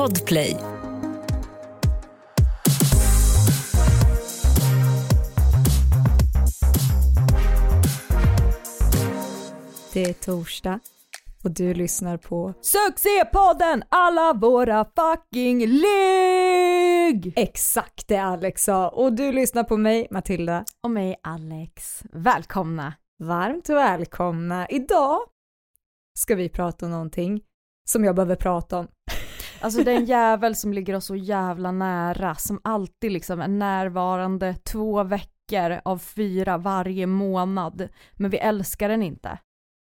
Podplay. Det är torsdag och du lyssnar på Succépodden alla våra fucking ligg! Exakt det Alex sa och du lyssnar på mig Matilda. Och mig Alex. Välkomna! Varmt välkomna. Idag ska vi prata om någonting som jag behöver prata om. Alltså det är en jävel som ligger oss så jävla nära, som alltid liksom är närvarande två veckor av fyra varje månad, men vi älskar den inte.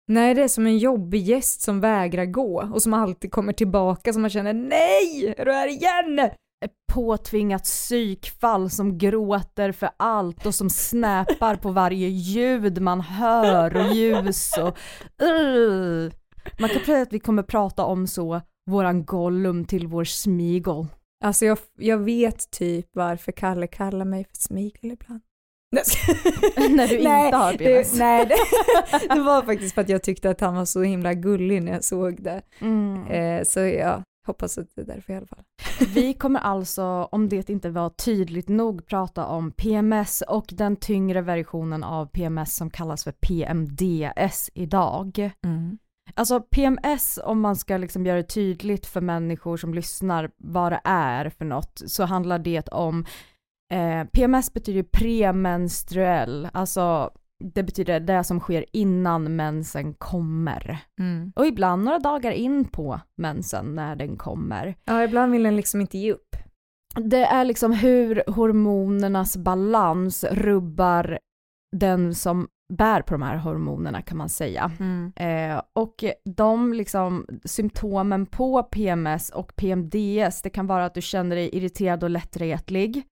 Nej, det är som en jobbig gäst som vägrar gå och som alltid kommer tillbaka som man känner nej, är du här igen? Ett påtvingat psykfall som gråter för allt och som snäpar på varje ljud man hör och ljus och uh. Man kan säga att vi kommer prata om så våran Gollum till vår Smigol. Alltså jag, jag vet typ varför Kalle kallar mig för Smigel ibland. när du nej, inte har PMS. Det, nej, det, det, var faktiskt för att jag tyckte att han var så himla gullig när jag såg det. Mm. Eh, så jag hoppas att det är därför i alla fall. Vi kommer alltså, om det inte var tydligt nog, prata om PMS och den tyngre versionen av PMS som kallas för PMDS idag. Mm. Alltså PMS, om man ska liksom göra det tydligt för människor som lyssnar vad det är för något, så handlar det om eh, PMS betyder premenstruell, alltså det betyder det som sker innan mensen kommer. Mm. Och ibland några dagar in på mensen när den kommer. Ja, ibland vill den liksom inte ge upp. Det är liksom hur hormonernas balans rubbar den som bär på de här hormonerna kan man säga. Mm. Eh, och de liksom symptomen på PMS och PMDS, det kan vara att du känner dig irriterad och lättretlig.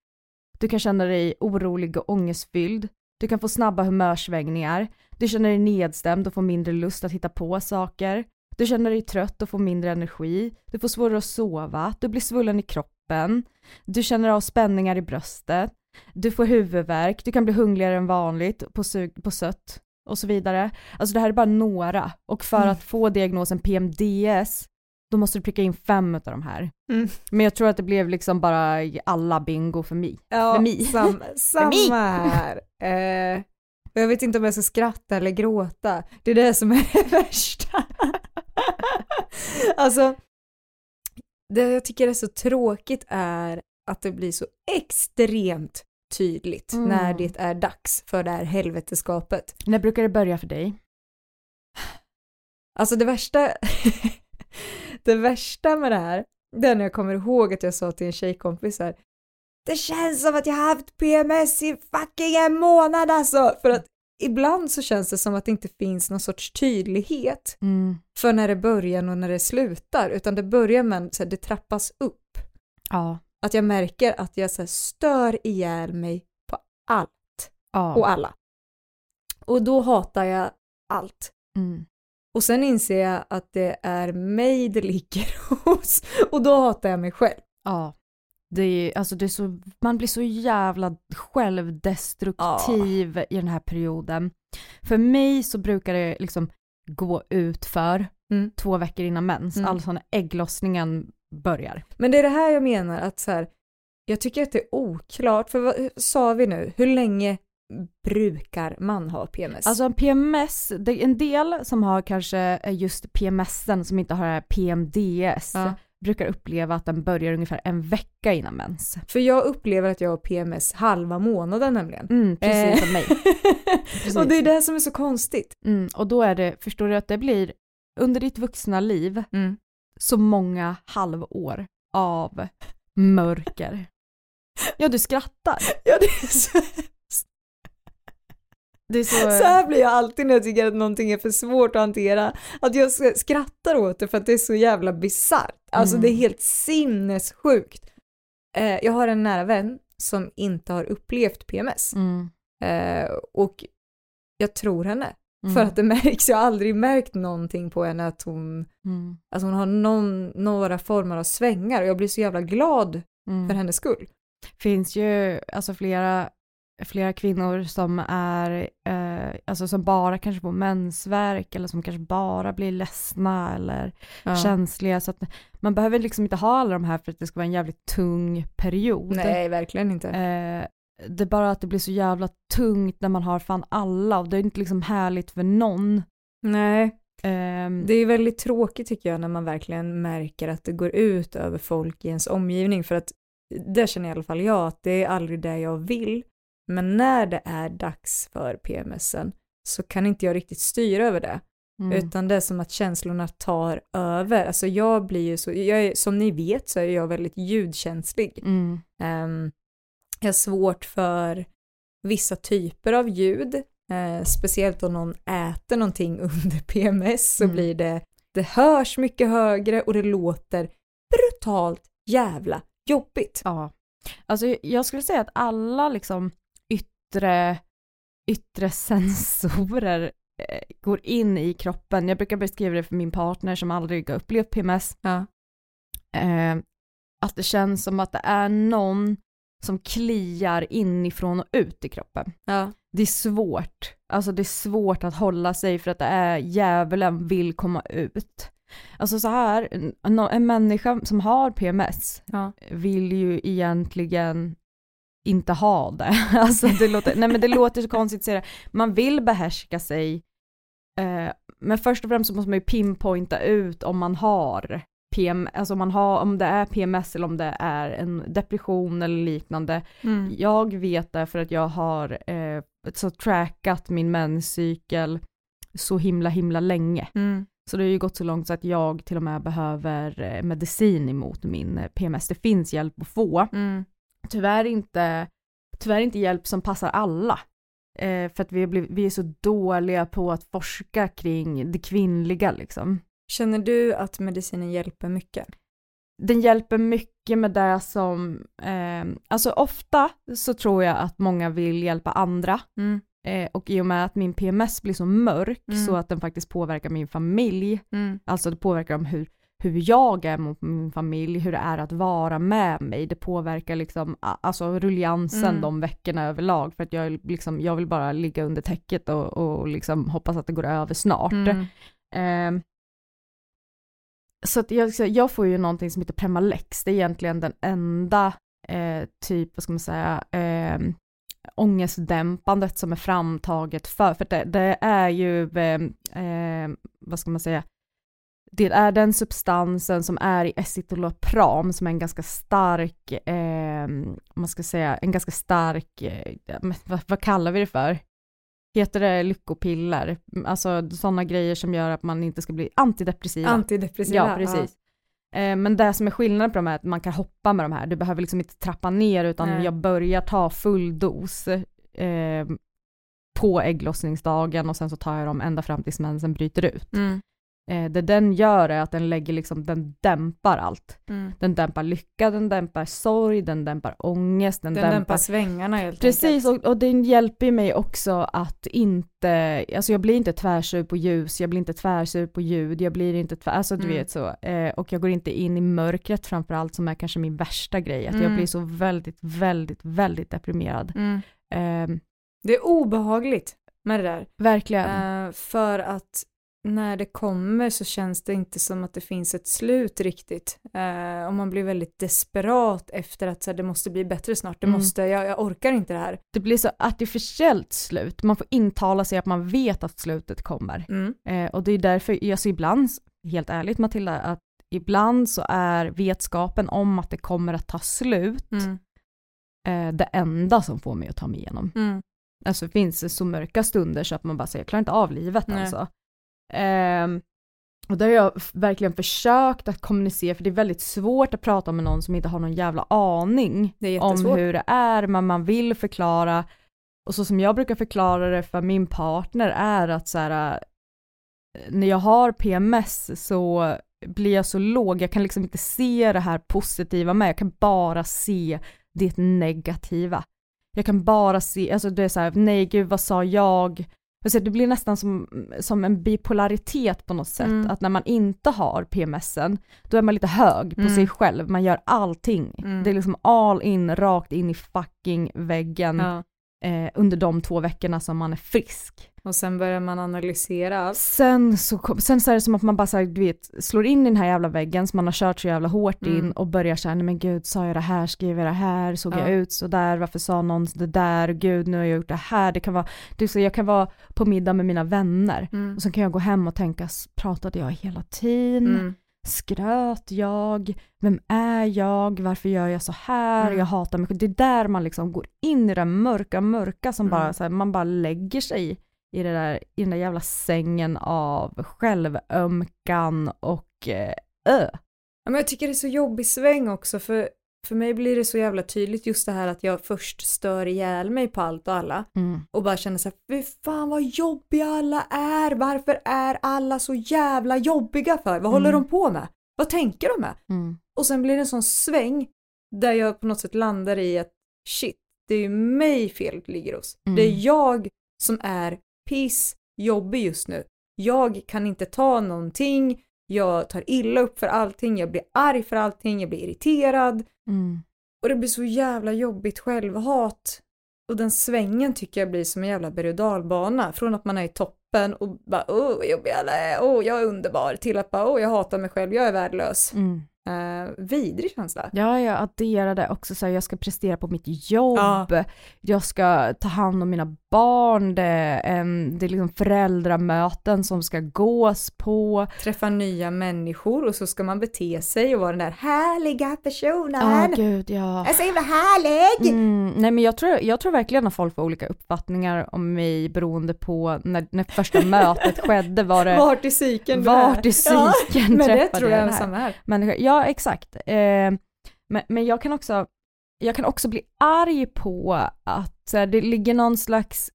Du kan känna dig orolig och ångestfylld. Du kan få snabba humörsvängningar. Du känner dig nedstämd och får mindre lust att hitta på saker. Du känner dig trött och får mindre energi. Du får svårare att sova. Du blir svullen i kroppen. Du känner av spänningar i bröstet. Du får huvudvärk, du kan bli hungrigare än vanligt på, på sött och så vidare. Alltså det här är bara några och för mm. att få diagnosen PMDS då måste du pricka in fem av de här. Mm. Men jag tror att det blev liksom bara alla bingo för mig. Ja, för mig. Sam, samma här. Eh, jag vet inte om jag ska skratta eller gråta. Det är det som är det värsta. alltså, det jag tycker är så tråkigt är att det blir så extremt tydligt mm. när det är dags för det här helveteskapet. När brukar det börja för dig? Alltså det värsta, det värsta med det här, det är när jag kommer ihåg att jag sa till en tjejkompis här, det känns som att jag haft PMS i fucking en månad alltså! För att ibland så känns det som att det inte finns någon sorts tydlighet mm. för när det börjar och när det slutar, utan det börjar med att det trappas upp. Ja. Att jag märker att jag så stör ihjäl mig på allt ja. och alla. Och då hatar jag allt. Mm. Och sen inser jag att det är mig det ligger hos och då hatar jag mig själv. Ja. Det är, alltså det är så, man blir så jävla självdestruktiv ja. i den här perioden. För mig så brukar det liksom gå ut för mm. två veckor innan mens, mm. alltså när ägglossningen börjar. Men det är det här jag menar att så här, jag tycker att det är oklart, för vad sa vi nu, hur länge brukar man ha PMS? Alltså PMS, det är en del som har kanske just PMSen som inte har PMDS ja. brukar uppleva att den börjar ungefär en vecka innan mens. För jag upplever att jag har PMS halva månaden nämligen. Mm, precis som mig. Precis. Och det är det som är så konstigt. Mm, och då är det, förstår du att det blir under ditt vuxna liv mm så många halvår av mörker. Ja, du skrattar. Ja, det är så det är så... så här blir jag alltid när jag tycker att någonting är för svårt att hantera. Att jag skrattar åt det för att det är så jävla bisarrt. Alltså mm. det är helt sinnessjukt. Eh, jag har en nära vän som inte har upplevt PMS. Mm. Eh, och jag tror henne. Mm. För att det märks, jag har aldrig märkt någonting på henne att hon, mm. alltså hon har någon, några former av svängar och jag blir så jävla glad mm. för hennes skull. Finns ju alltså flera flera kvinnor som är, eh, alltså som bara kanske får mensvärk eller som kanske bara blir ledsna eller ja. känsliga. Så att man behöver liksom inte ha alla de här för att det ska vara en jävligt tung period. Nej, verkligen inte. Eh, det är bara att det blir så jävla tungt när man har fan alla och det är inte liksom härligt för någon. Nej. Um, det är väldigt tråkigt tycker jag när man verkligen märker att det går ut över folk i ens omgivning för att det känner i alla fall jag att det är aldrig det jag vill. Men när det är dags för PMSen så kan inte jag riktigt styra över det. Mm. Utan det är som att känslorna tar över. Alltså jag blir ju så, jag är, som ni vet så är jag väldigt ljudkänslig. Mm. Um, jag har svårt för vissa typer av ljud, eh, speciellt om någon äter någonting under PMS så mm. blir det, det hörs mycket högre och det låter brutalt jävla jobbigt. Ja, alltså jag skulle säga att alla liksom yttre, yttre sensorer eh, går in i kroppen. Jag brukar beskriva det för min partner som aldrig har upplevt PMS. Ja. Eh, att det känns som att det är någon som kliar inifrån och ut i kroppen. Ja. Det är svårt, alltså det är svårt att hålla sig för att det är djävulen vill komma ut. Alltså så här, en, en människa som har PMS ja. vill ju egentligen inte ha det. Alltså det låter, nej men det låter så konstigt att säga det. Man vill behärska sig, eh, men först och främst så måste man ju pinpointa ut om man har PM, alltså om, man har, om det är PMS eller om det är en depression eller liknande. Mm. Jag vet det för att jag har eh, så trackat min menscykel så himla himla länge. Mm. Så det har ju gått så långt så att jag till och med behöver eh, medicin emot min eh, PMS. Det finns hjälp att få. Mm. Tyvärr inte, tyvärr inte hjälp som passar alla. Eh, för att vi, blivit, vi är så dåliga på att forska kring det kvinnliga liksom. Känner du att medicinen hjälper mycket? Den hjälper mycket med det som, eh, alltså ofta så tror jag att många vill hjälpa andra. Mm. Eh, och i och med att min PMS blir så mörk mm. så att den faktiskt påverkar min familj, mm. alltså det påverkar om hur, hur jag är mot min familj, hur det är att vara med mig, det påverkar liksom, alltså rulliansen mm. de veckorna överlag, för att jag, liksom, jag vill bara ligga under täcket och, och liksom hoppas att det går över snart. Eh, så att jag, jag får ju någonting som heter Premalex, det är egentligen den enda eh, typ, vad ska man säga, eh, ångestdämpandet som är framtaget för, för det, det är ju, eh, eh, vad ska man säga, det är den substansen som är i escitalopram som är en ganska stark, eh, man ska säga, en ganska stark, eh, vad, vad, kallar vi det för? Heter det lyckopiller, alltså sådana grejer som gör att man inte ska bli antidepressiva. Antidepressiva, ja precis. Ja. Eh, men det som är skillnaden på de här är att man kan hoppa med de här, du behöver liksom inte trappa ner utan Nej. jag börjar ta full dos eh, på ägglossningsdagen och sen så tar jag dem ända fram tills mensen bryter ut. Mm. Eh, det den gör är att den lägger liksom, den dämpar allt. Mm. Den dämpar lycka, den dämpar sorg, den dämpar ångest, den, den dämpar... dämpar svängarna helt Precis, och, och den hjälper mig också att inte, alltså jag blir inte tvärsur på ljus, jag blir inte tvärsur på ljud, jag blir inte tvär, alltså du mm. vet så. Eh, och jag går inte in i mörkret framförallt som är kanske min värsta grej, att jag mm. blir så väldigt, väldigt, väldigt deprimerad. Eh, det är obehagligt med det där. Verkligen. Uh, för att när det kommer så känns det inte som att det finns ett slut riktigt. Eh, och man blir väldigt desperat efter att så här, det måste bli bättre snart, det mm. måste, jag, jag, orkar inte det här. Det blir så artificiellt slut, man får intala sig att man vet att slutet kommer. Mm. Eh, och det är därför, jag ser ibland, helt ärligt Matilda, att ibland så är vetskapen om att det kommer att ta slut mm. eh, det enda som får mig att ta mig igenom. Mm. Alltså det finns så mörka stunder så att man bara säger, jag klarar inte av livet Nej. alltså. Um, och där har jag verkligen försökt att kommunicera, för det är väldigt svårt att prata med någon som inte har någon jävla aning om hur det är, men man vill förklara. Och så som jag brukar förklara det för min partner är att så här, när jag har PMS så blir jag så låg, jag kan liksom inte se det här positiva med, jag kan bara se det negativa. Jag kan bara se, alltså det är så här, nej gud vad sa jag, Alltså det blir nästan som, som en bipolaritet på något sätt, mm. att när man inte har PMSen, då är man lite hög på mm. sig själv, man gör allting. Mm. Det är liksom all in, rakt in i fucking väggen. Ja. eh, under de två veckorna som man är frisk. Och sen börjar man analysera allt. Sen så, kom, sen så är det som att man bara så här, du vet, slår in i den här jävla väggen som man har kört så jävla hårt in Mm. och börjar säga nej men gud sa jag det här, skrev jag det här, såg Ja. jag ut så där, varför sa någon det där, gud nu har jag gjort det här, det kan vara, är så, jag kan vara på middag med mina vänner Mm. och sen kan jag gå hem och tänka, pratade jag hela tiden? Mm. Skröt jag? Vem är jag? Varför gör jag så här? Mm. Jag hatar mig. Det är där man liksom går in i det mörka, mörka som Mm. bara så här, man bara lägger sig i, det där, i den där jävla sängen av självömkan och eh, ö. Ja, men jag tycker det är så jobbig sväng också för, för mig blir det så jävla tydligt just det här att jag först stör ihjäl mig på allt och alla Mm. och bara känner så här, fy fan vad jobbiga alla är, varför är alla så jävla jobbiga för? Vad håller Mm. de på med? Vad tänker de med? Mm. Och sen blir det en sån sväng där jag på något sätt landar i att shit, det är ju mig felet ligger hos. Mm. Det är jag som är piss jobbig just nu. Jag kan inte ta någonting, jag tar illa upp för allting, jag blir arg för allting, jag blir irriterad Mm. och det blir så jävla jobbigt självhat. Och den svängen tycker jag blir som en jävla berg och dalbana. Från att man är i toppen och bara åh vad jobbig alla är, åh jag är underbar, till att bara åh jag hatar mig själv, jag är värdelös. Mm. Eh, vidrig känsla. Ja, jag adderade också så här, jag ska prestera på mitt jobb, Ja. jag ska ta hand om mina barn, det är, en, det är liksom föräldramöten som ska gås på. Träffa nya människor och så ska man bete sig och vara den där härliga Ja, personen. gud ja. Jag är så himla härlig! Mm, nej men jag tror, jag tror verkligen att folk får olika uppfattningar om mig beroende på när, när första mötet skedde, var det Vart i psyken vart i psyken Men det träffade tror jag jag den här människor. Ja, exakt. Eh, men, men jag kan också, jag kan också bli arg på att det ligger någon slags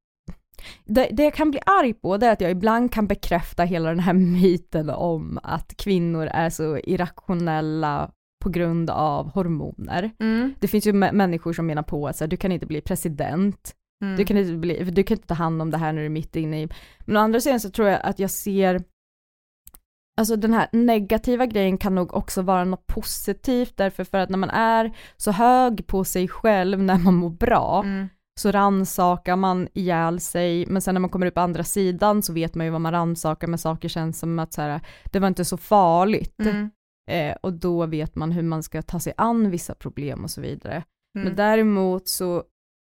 det, det jag kan bli arg på det är att jag ibland kan bekräfta hela den här myten om att kvinnor är så irrationella på grund av hormoner. Mm. Det finns ju mä- människor som menar på att så här, du kan inte bli president, Mm. du kan inte bli, du kan inte ta hand om det här när du är mitt inne i. Men å andra sidan så tror jag att jag ser, alltså den här negativa grejen kan nog också vara något positivt därför för att när man är så hög på sig själv när man mår bra Mm. så rannsakar man ihjäl sig men sen när man kommer upp på andra sidan så vet man ju vad man rannsakar men saker känns som att så här, det var inte så farligt Mm. eh, och då vet man hur man ska ta sig an vissa problem och så vidare. Mm. Men däremot så,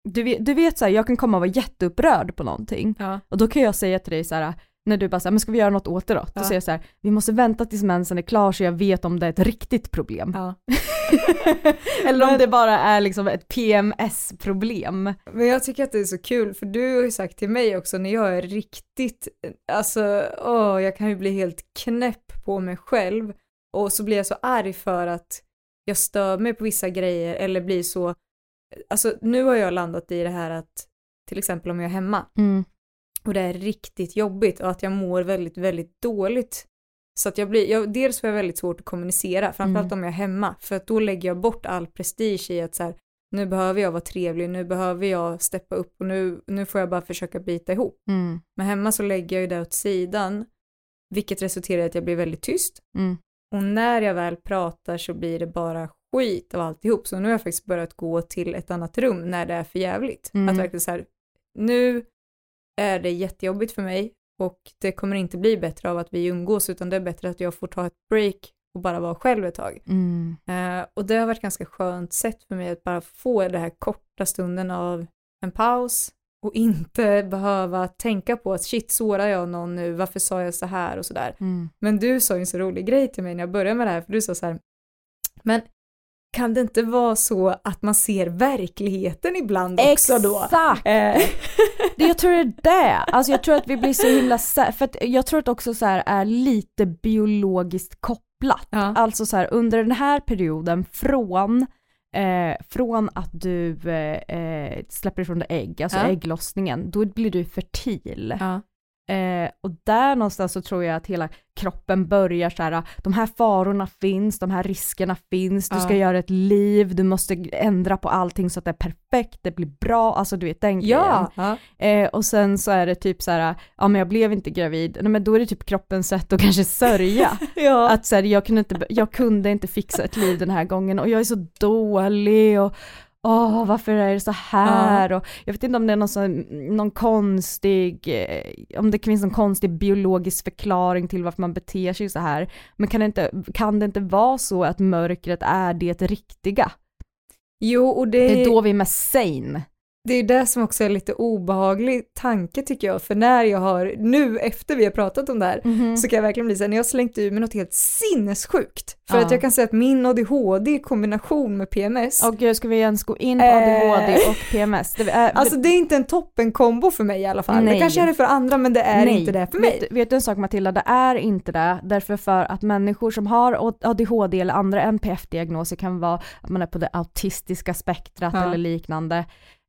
du vet, du vet så här, jag kan komma och vara jätteupprörd på någonting Ja. och då kan jag säga till dig så här, när du bara säger men ska vi göra något åt det då? Då Ja. säger jag så här, vi måste vänta tills mensen är klar så jag vet om det är ett riktigt problem. Ja. Eller om Men- det bara är liksom ett PMS-problem. Men jag tycker att det är så kul för du har ju sagt till mig också när jag är riktigt, alltså åh, jag kan ju bli helt knäpp på mig själv och så blir jag så arg för att jag stör mig på vissa grejer eller blir så, alltså nu har jag landat i det här att till exempel om jag är hemma Mm. Och det är riktigt jobbigt och att jag mår väldigt, väldigt dåligt. Så att jag blir, jag, dels får jag väldigt svårt att kommunicera, framförallt Mm. om jag är hemma, för att då lägger jag bort all prestige i att så här, nu behöver jag vara trevlig, nu behöver jag steppa upp och nu, nu får jag bara försöka bita ihop. Mm. Men hemma så lägger jag ju det åt sidan, vilket resulterar i att jag blir väldigt tyst. Mm. Och när jag väl pratar så blir det bara skit av alltihop. Så nu har jag faktiskt börjat gå till ett annat rum när det är för jävligt. Mm. Att verkligen så här, nu är det jättejobbigt för mig och det kommer inte bli bättre av att vi umgås utan det är bättre att jag får ta ett break och bara vara själv ett tag. Mm. Eh, och det har varit ganska skönt sätt för mig att bara få den här korta stunden av en paus och inte behöva tänka på att shit, sårar jag någon nu, varför sa jag så här och sådär. Mm. Men du sa ju en så rolig grej till mig när jag började med det här, för du sa så här, men kan det inte vara så att man ser verkligheten ibland också då? Exakt! Eh, Det, jag tror det är det. Alltså jag tror att vi blir så himla, för att jag tror att också så här är lite biologiskt kopplat. ja. Alltså så här under den här perioden från, eh, från att du eh, eh, släpper ifrån dig ägg, alltså Ja. ägglossningen, då blir du fertil. ja. Eh, och där någonstans så tror jag att hela kroppen börjar så här, de här farorna finns, de här riskerna finns, du Ja. ska göra ett liv, du måste ändra på allting så att det är perfekt, det blir bra, alltså du vet den grejen. Ja. ja. Eh, och sen så är det typ så här, ja men jag blev inte gravid, nej men då är det typ kroppens sätt att kanske sörja. ja. Att så här, jag, kunde inte, jag kunde inte fixa ett liv den här gången och jag är så dålig och åh varför är det så här? Ja. Och jag vet inte om det är någon, sån, någon konstig, eh, om det finns någon konstig biologisk förklaring till varför man beter sig så här. Men kan det inte, kan det inte vara så att mörkret är det riktiga? Jo, och det... Det är då vi är mest sane. Det är det som också är lite obehaglig tanke tycker jag, för när jag har, nu efter vi har pratat om det här, mm -hmm. så kan jag verkligen bli såhär, när jag slängt ur mig något helt sinnessjukt, för ja. att jag kan säga att min ADHD i kombination med PMS. Och gud, ska vi ens gå in på ADHD och PMS? Det är, alltså det är inte en toppenkombo för mig i alla fall, Nej. det kanske är det för andra men det är Nej. inte det för mig. Vet, vet, du en sak Matilda, det är inte det, därför för att människor som har ADHD eller andra NPF-diagnoser kan vara att man är på det autistiska spektrat ja. eller liknande,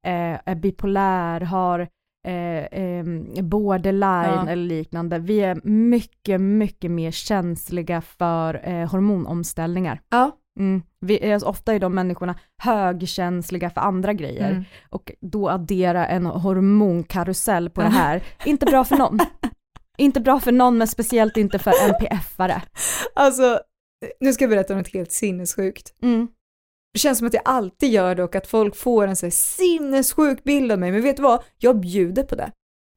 eh, är bipolär, har eh, eh, borderline ja. eller liknande. Vi är mycket, mycket mer känsliga för eh, hormonomställningar. Ja. Mm. Vi är, ofta är de människorna högkänsliga för andra grejer mm. och då addera en hormonkarusell på det här, inte bra för någon. inte bra för någon, men speciellt inte för NPF-are. Alltså, nu ska jag berätta något helt sinnessjukt. Mm. Det känns som att jag alltid gör det och att folk får en så här sinnessjuk bild av mig, men vet du vad? Jag bjuder på det.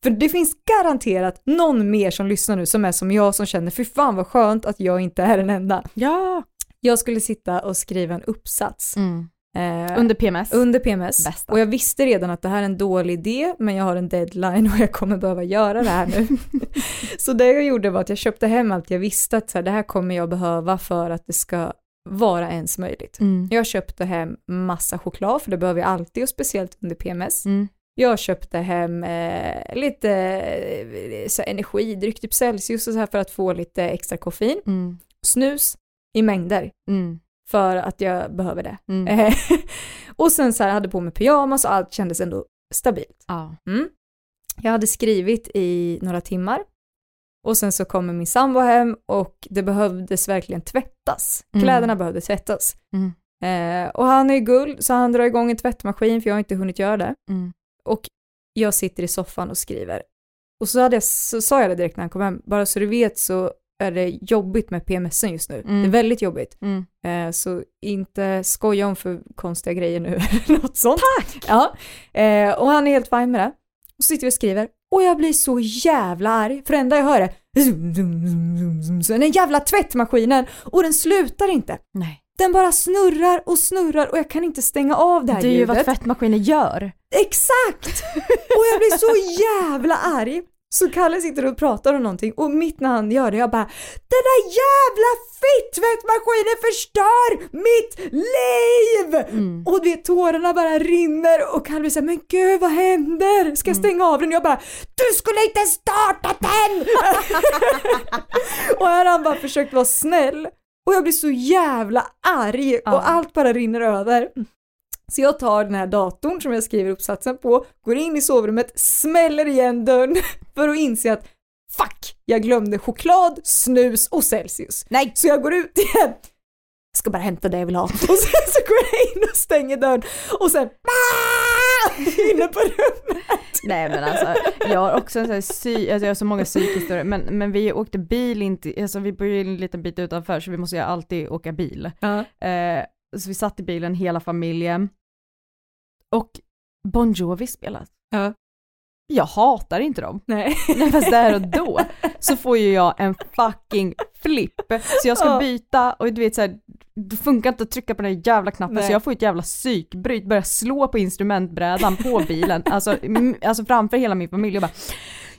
För det finns garanterat någon mer som lyssnar nu som är som jag som känner, fy fan vad skönt att jag inte är den enda. Ja! Jag skulle sitta och skriva en uppsats. Mm. Eh, under PMS? Under PMS. Bästa. Och jag visste redan att det här är en dålig idé, men jag har en deadline och jag kommer behöva göra det här nu. så det jag gjorde var att jag köpte hem allt jag visste att så här, det här kommer jag behöva för att det ska vara ens möjligt. Mm. Jag köpte hem massa choklad, för det behöver jag alltid och speciellt under PMS. Mm. Jag köpte hem eh, lite eh, så energidryck, typ Celsius och så här för att få lite extra koffein. Mm. Snus i mängder. Mm. För att jag behöver det. Mm. och sen så här hade på mig pyjamas och allt kändes ändå stabilt. Mm. Jag hade skrivit i några timmar och sen så kommer min sambo hem och det behövdes verkligen tvättas. Mm. Kläderna behövde tvättas. Mm. Eh, och han är guld så han drar igång en tvättmaskin för jag har inte hunnit göra det. Mm. Och jag sitter i soffan och skriver. Och så, hade jag, så sa jag det direkt när han kom hem, bara så du vet så är det jobbigt med PMSen just nu. Mm. Det är väldigt jobbigt. Mm. Eh, så inte skoja om för konstiga grejer nu eller något sånt. Tack! Ja. Eh, och han är helt fine med det. Och så sitter vi och skriver och jag blir så jävla arg, för det enda jag hör är den jävla tvättmaskinen och den slutar inte. Nej. Den bara snurrar och snurrar och jag kan inte stänga av det här ljudet. Det är ljudet. ju vad tvättmaskiner gör. Exakt! Och jag blir så jävla arg. Så Kalle sitter och pratar om någonting och mitt när han gör det, jag bara Den där jävla fittvättmaskinen förstör mitt liv! Mm. Och du vet tårarna bara rinner och Kalle blir såhär, men gud vad händer? Ska jag mm. stänga av den? Och jag bara Du skulle inte startat den! och här har han bara försökt vara snäll och jag blir så jävla arg ja. och allt bara rinner över. Så jag tar den här datorn som jag skriver uppsatsen på, går in i sovrummet, smäller igen dörren för att inse att fuck, jag glömde choklad, snus och Celsius. Nej! Så jag går ut igen. Jag ska bara hämta det jag vill ha. Och sen så går jag in och stänger dörren och sen inne på rummet. Nej men alltså, jag har också en sån här sy, alltså jag har så många psykhistorier, men, men vi åkte bil inte, alltså vi bor ju en liten bit utanför så vi måste ju alltid åka bil. Uh. Eh, så vi satt i bilen hela familjen och Bon Jovi spelat. Ja. Jag hatar inte dem. Nej. Nej fast där och då så får ju jag en fucking flipp. Så jag ska byta och du vet såhär, det funkar inte att trycka på den här jävla knappen Nej. så jag får ett jävla psykbryt, börjar slå på instrumentbrädan på bilen, alltså, alltså framför hela min familj och bara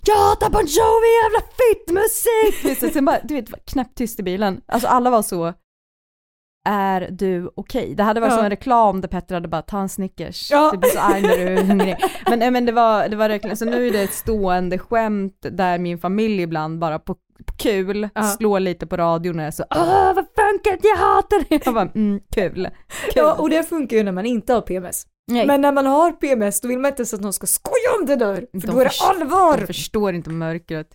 jag hatar Bon Jovi, jävla fittmusik! Sen bara, du vet, knäpptyst i bilen. Alltså alla var så, är du okej? Det hade varit Ja. som en reklam där Petter hade bara, ta en Snickers, Ja. du blir så arg när du är hungrig. Men, nej, men det var, det var verkligen, så nu är det ett stående skämt där min familj ibland bara på, på kul Ja. slår lite på radion och är så, åh vad funkar jag hatar det! Jag bara, mm, kul. kul. Ja, och det funkar ju när man inte har PMS. Nej. Men när man har PMS då vill man inte ens att någon ska skoja om det där, för De då är det allvar! De förstår inte mörkret.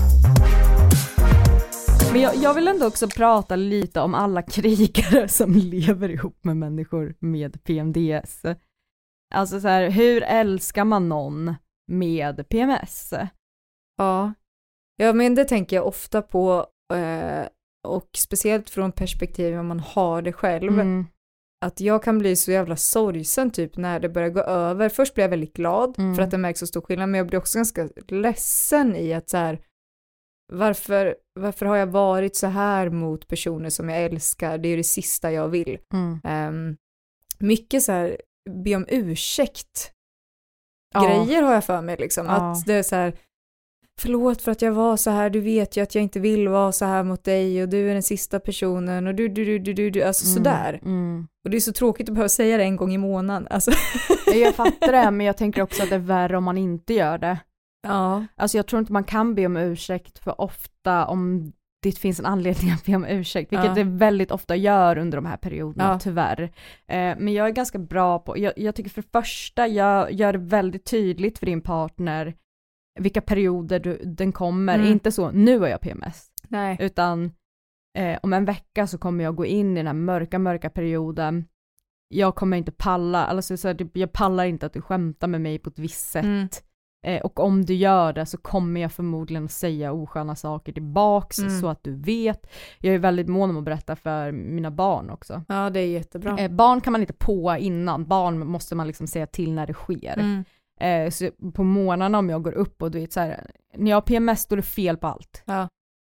Men jag, jag vill ändå också prata lite om alla krigare som lever ihop med människor med PMDS. Alltså så här, hur älskar man någon med PMS? Ja. ja, men det tänker jag ofta på eh, och speciellt från perspektiv om man har det själv. Mm. Att jag kan bli så jävla sorgsen typ när det börjar gå över. Först blir jag väldigt glad Mm. för att det märks så stor skillnad, men jag blir också ganska ledsen i att så här, varför, varför har jag varit så här mot personer som jag älskar? Det är det sista jag vill. Mm. Ehm, mycket så här, be om ursäkt Ja. grejer har jag för mig liksom. Ja. Att det är så här, förlåt för att jag var så här, du vet ju att jag inte vill vara så här mot dig och du är den sista personen och du, du, du, du, du, du alltså Mm, sådär. Mm. Och det är så tråkigt att behöva säga det en gång i månaden. Alltså. Jag fattar det, men jag tänker också att det är värre om man inte gör det. Ja. Alltså jag tror inte man kan be om ursäkt för ofta om det finns en anledning att be om ursäkt, vilket Ja. det väldigt ofta gör under de här perioderna, Ja. tyvärr. Eh, men jag är ganska bra på, jag, jag tycker för det första, jag gör det väldigt tydligt för din partner vilka perioder du, den kommer, Mm. inte så, nu har jag PMS, Nej. utan eh, om en vecka så kommer jag gå in i den här mörka, mörka perioden, jag kommer inte palla, alltså så här, typ, jag pallar inte att du skämtar med mig på ett visst sätt, Mm. Eh, och om du gör det så kommer jag förmodligen att säga osköna saker tillbaks Mm. så att du vet. Jag är väldigt mån om att berätta för mina barn också. Ja, det är jättebra. Eh, barn kan man inte på innan, barn måste man liksom säga till när det sker. Mm. Eh, så på morgnarna om jag går upp och du vet så här, när jag har PMS då är det fel på allt. Ja.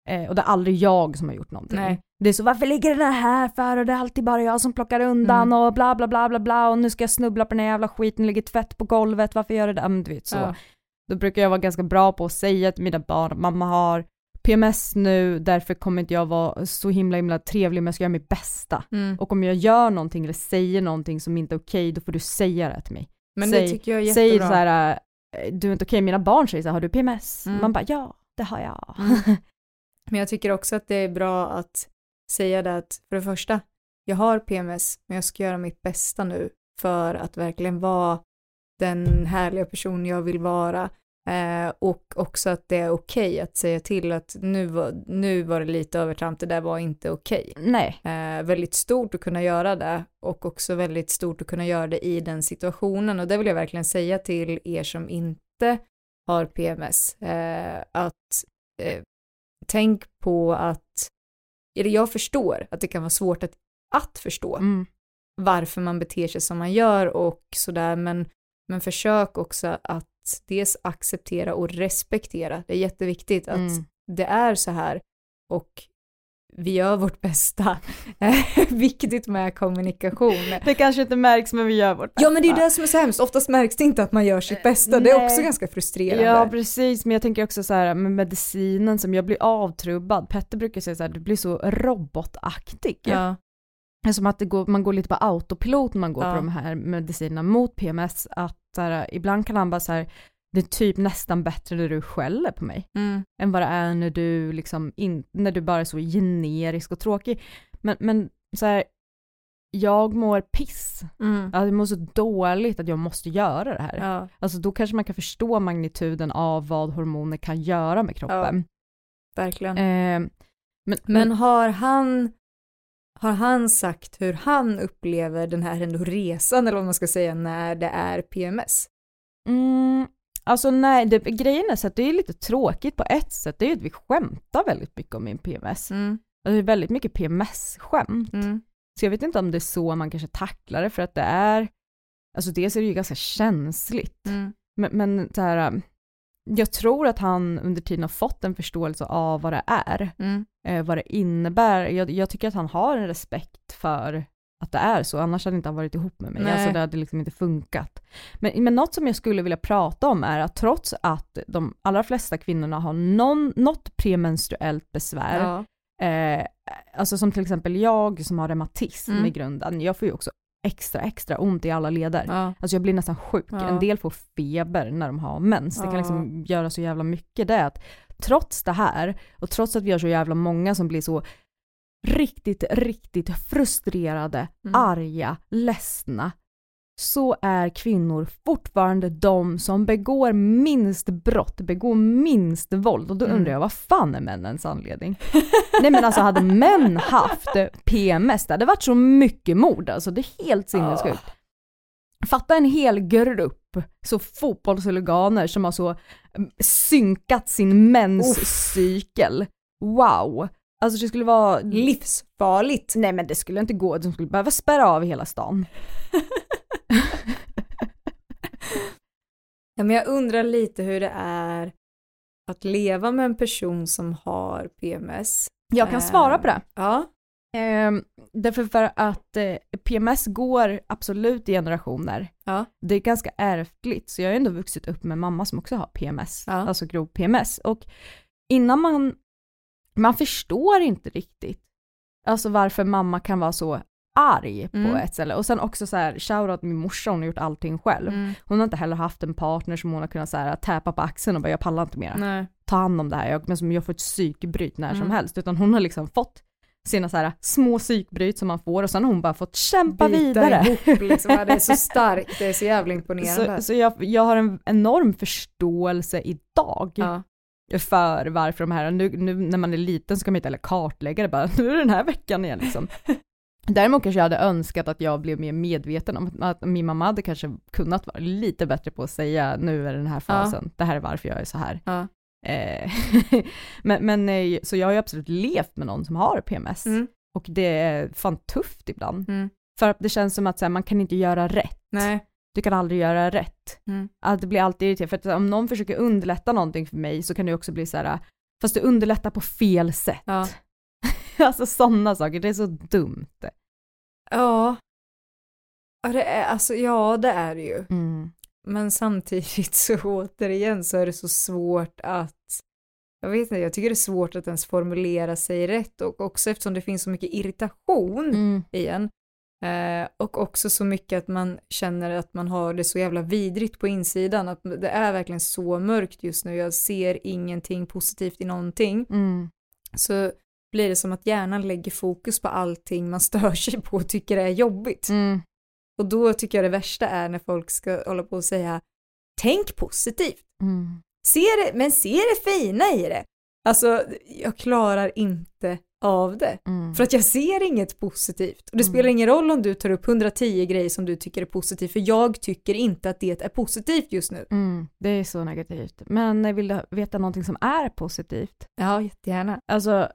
Eh, och det är aldrig jag som har gjort någonting. Nej. Det är så, varför ligger den här för och det är alltid bara jag som plockar undan Mm. och bla bla bla bla bla och nu ska jag snubbla på den här jävla skiten, ligger tvätt på golvet, varför gör det där? Men du vet så. Ja. Då brukar jag vara ganska bra på att säga till mina barn att mamma har PMS nu, därför kommer inte jag vara så himla himla trevlig men jag ska göra mitt bästa. Mm. Och om jag gör någonting eller säger någonting som inte är okej, då får du säga det till mig. Men säg, det tycker jag är Säg jättebra. så här, äh, du är inte okej, mina barn säger så här, har du PMS? Mm. Man bara, ja, det har jag. Mm. Men jag tycker också att det är bra att säga det att för det första, jag har PMS, men jag ska göra mitt bästa nu för att verkligen vara den härliga person jag vill vara. Eh, och också att det är okej att säga till att nu var, nu var det lite övertramp, det där var inte okej. Nej. Eh, väldigt stort att kunna göra det och också väldigt stort att kunna göra det i den situationen och det vill jag verkligen säga till er som inte har PMS eh, att eh, tänk på att eller jag förstår att det kan vara svårt att, att förstå Mm. varför man beter sig som man gör och sådär men, men försök också att dels acceptera och respektera. Det är jätteviktigt att Mm. det är så här och vi gör vårt bästa. Viktigt med kommunikation. Det kanske inte märks men vi gör vårt bästa. Ja men det är det som är så hemskt, oftast märks det inte att man gör sitt bästa, det är också ganska frustrerande. Ja precis, men jag tänker också så här med medicinen som jag blir avtrubbad. Petter brukar säga så här, du blir så robotaktig. Ja. Som att går, man går lite på autopilot när man går Ja. på de här medicinerna mot PMS. Att här, ibland kan han bara så här, det är typ nästan bättre när du skäller på mig. Mm. Än vad det är när du liksom, in, när du bara är så generisk och tråkig. Men, men så här, jag mår piss. Mm. Alltså, jag mår så dåligt att jag måste göra det här. Ja. Alltså då kanske man kan förstå magnituden av vad hormoner kan göra med kroppen. Verkligen. Eh, men, Men har han, har han sagt hur han upplever den här ändå resan, eller vad man ska säga, när det är PMS? Mm, alltså nej, det, grejen är så att det är lite tråkigt på ett sätt, det är ju att vi skämtar väldigt mycket om min PMS. Mm. Alltså, det är väldigt mycket PMS-skämt. Mm. Så jag vet inte om det är så man kanske tacklar det, för att det är alltså dels är det ju ganska känsligt, Mm. men, men så här, jag tror att han under tiden har fått en förståelse av vad det är, Mm. eh, vad det innebär. Jag, jag tycker att han har en respekt för att det är så, annars hade inte han varit ihop med mig. Nej. Alltså det hade liksom inte funkat. Men, men något som jag skulle vilja prata om är att trots att de allra flesta kvinnorna har någon, något premenstruellt besvär, Ja. eh, alltså som till exempel jag som har reumatism Mm. i grunden, jag får ju också extra extra ont i alla leder. Ja. Alltså jag blir nästan sjuk. Ja. En del får feber när de har mens. Det kan Ja. liksom göra så jävla mycket det att trots det här och trots att vi har så jävla många som blir så riktigt, riktigt frustrerade, Mm. arga, ledsna så är kvinnor fortfarande de som begår minst brott, begår minst våld och då Mm. undrar jag vad fan är männens anledning? Nej men alltså hade män haft PMS, det hade varit så mycket mord alltså, det är helt sinnessjukt. Fatta en hel grupp, så fotbollshuliganer som har så mm, synkat sin menscykel. Wow! Alltså det skulle vara... Livsfarligt. Nej men det skulle inte gå, de skulle behöva spärra av hela stan. Ja, men jag undrar lite hur det är att leva med en person som har PMS. Jag kan Eh, svara på det. Ja. Ehm, därför för att eh, PMS går absolut i generationer. Ja. Det är ganska ärftligt, så jag har ändå vuxit upp med mamma som också har PMS, Ja. alltså grov PMS. Och innan man, man förstår inte riktigt, alltså varför mamma kan vara så arg på Mm. ett ställe. Och sen också så här, shoutout min morsa, hon har gjort allting själv. Mm. Hon har inte heller haft en partner som hon har kunnat så här, täpa på axeln och bara jag pallar inte mer Nej. ta hand om det här, jag, men som jag får ett psykbryt när som Mm. helst, utan hon har liksom fått sina så här små psykbryt som man får och sen har hon bara fått kämpa Bita vidare. ihop liksom. Det är så starkt, det är så jävla imponerande. Så, så jag, jag har en enorm förståelse idag ja. för varför de här, nu, nu när man är liten så kan man inte heller kartlägga det bara, nu är det den här veckan igen liksom. Däremot kanske jag hade önskat att jag blev mer medveten om att, min mamma hade kanske kunnat vara lite bättre på att säga nu är den här fasen, det här är varför jag är så här. Ja. Eh, men, men eh, så jag har ju absolut levt med någon som har PMS Mm. och det är fan tufft ibland. Mm. För att det känns som att här, man kan inte göra rätt. Nej. Du kan aldrig göra rätt. Mm. Att det blir alltid irriterande, för att om någon försöker underlätta någonting för mig så kan det också bli så här, fast du underlättar på fel sätt. Ja. alltså sådana saker, det är så dumt. Ja. Det är, alltså, ja, det är det ju. Mm. Men samtidigt så återigen så är det så svårt att jag vet inte, jag tycker det är svårt att ens formulera sig rätt och också eftersom det finns så mycket irritation Mm. i en eh, och också så mycket att man känner att man har det så jävla vidrigt på insidan att det är verkligen så mörkt just nu, jag ser ingenting positivt i någonting Mm. så blir det som att hjärnan lägger fokus på allting man stör sig på och tycker är jobbigt. Mm. Och då tycker jag det värsta är när folk ska hålla på och säga tänk positivt. Mm. Se det, men se det fina i det. Alltså, jag klarar inte av det. Mm. För att jag ser inget positivt. Och det Mm. spelar ingen roll om du tar upp 110 grejer som du tycker är positivt, för jag tycker inte att det är positivt just nu. Mm. Det är så negativt. Men jag vill veta någonting som är positivt. Ja, jättegärna. Alltså, eh,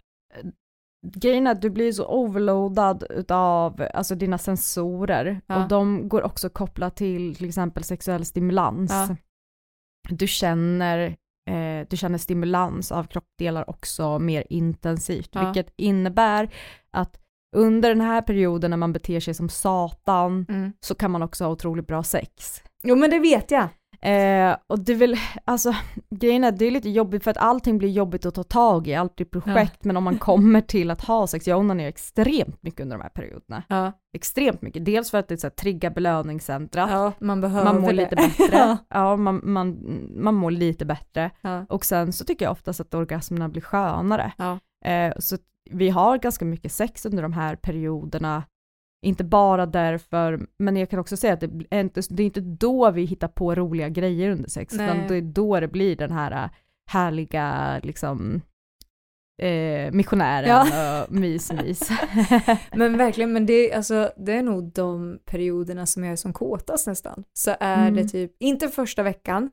grejen är att du blir så overloadad utav alltså, dina sensorer Ja. och de går också kopplat till till exempel sexuell stimulans. Ja. Du känner eh, du känner stimulans av kroppsdelar också mer intensivt, Ja. vilket innebär att under den här perioden när man beter sig som satan Mm. så kan man också ha otroligt bra sex. Jo, men det vet jag. Eh, och det är väl, alltså grejen är det är lite jobbigt för att allting blir jobbigt att ta tag i, allt blir projekt, men om man kommer till att ha sex, jag onanerar extremt mycket under de här perioderna. Ja, Extremt mycket, dels för att det så här, triggar belöningscentrat, ja man behöver man mår det. lite bättre, ja. ja man, man, man mår lite bättre, Ja. och sen så tycker jag oftast att orgasmerna blir skönare. Ja. Eh, så vi har ganska mycket sex under de här perioderna, inte bara därför, men jag kan också säga att det är inte, det är inte då vi hittar på roliga grejer under sex, utan Nej. det är då det blir den här äh, härliga liksom eh, missionären Ja. och mys-mys. Men verkligen, men det, alltså, det är nog de perioderna som jag är som kåtast nästan. Så är Mm. det typ, inte första veckan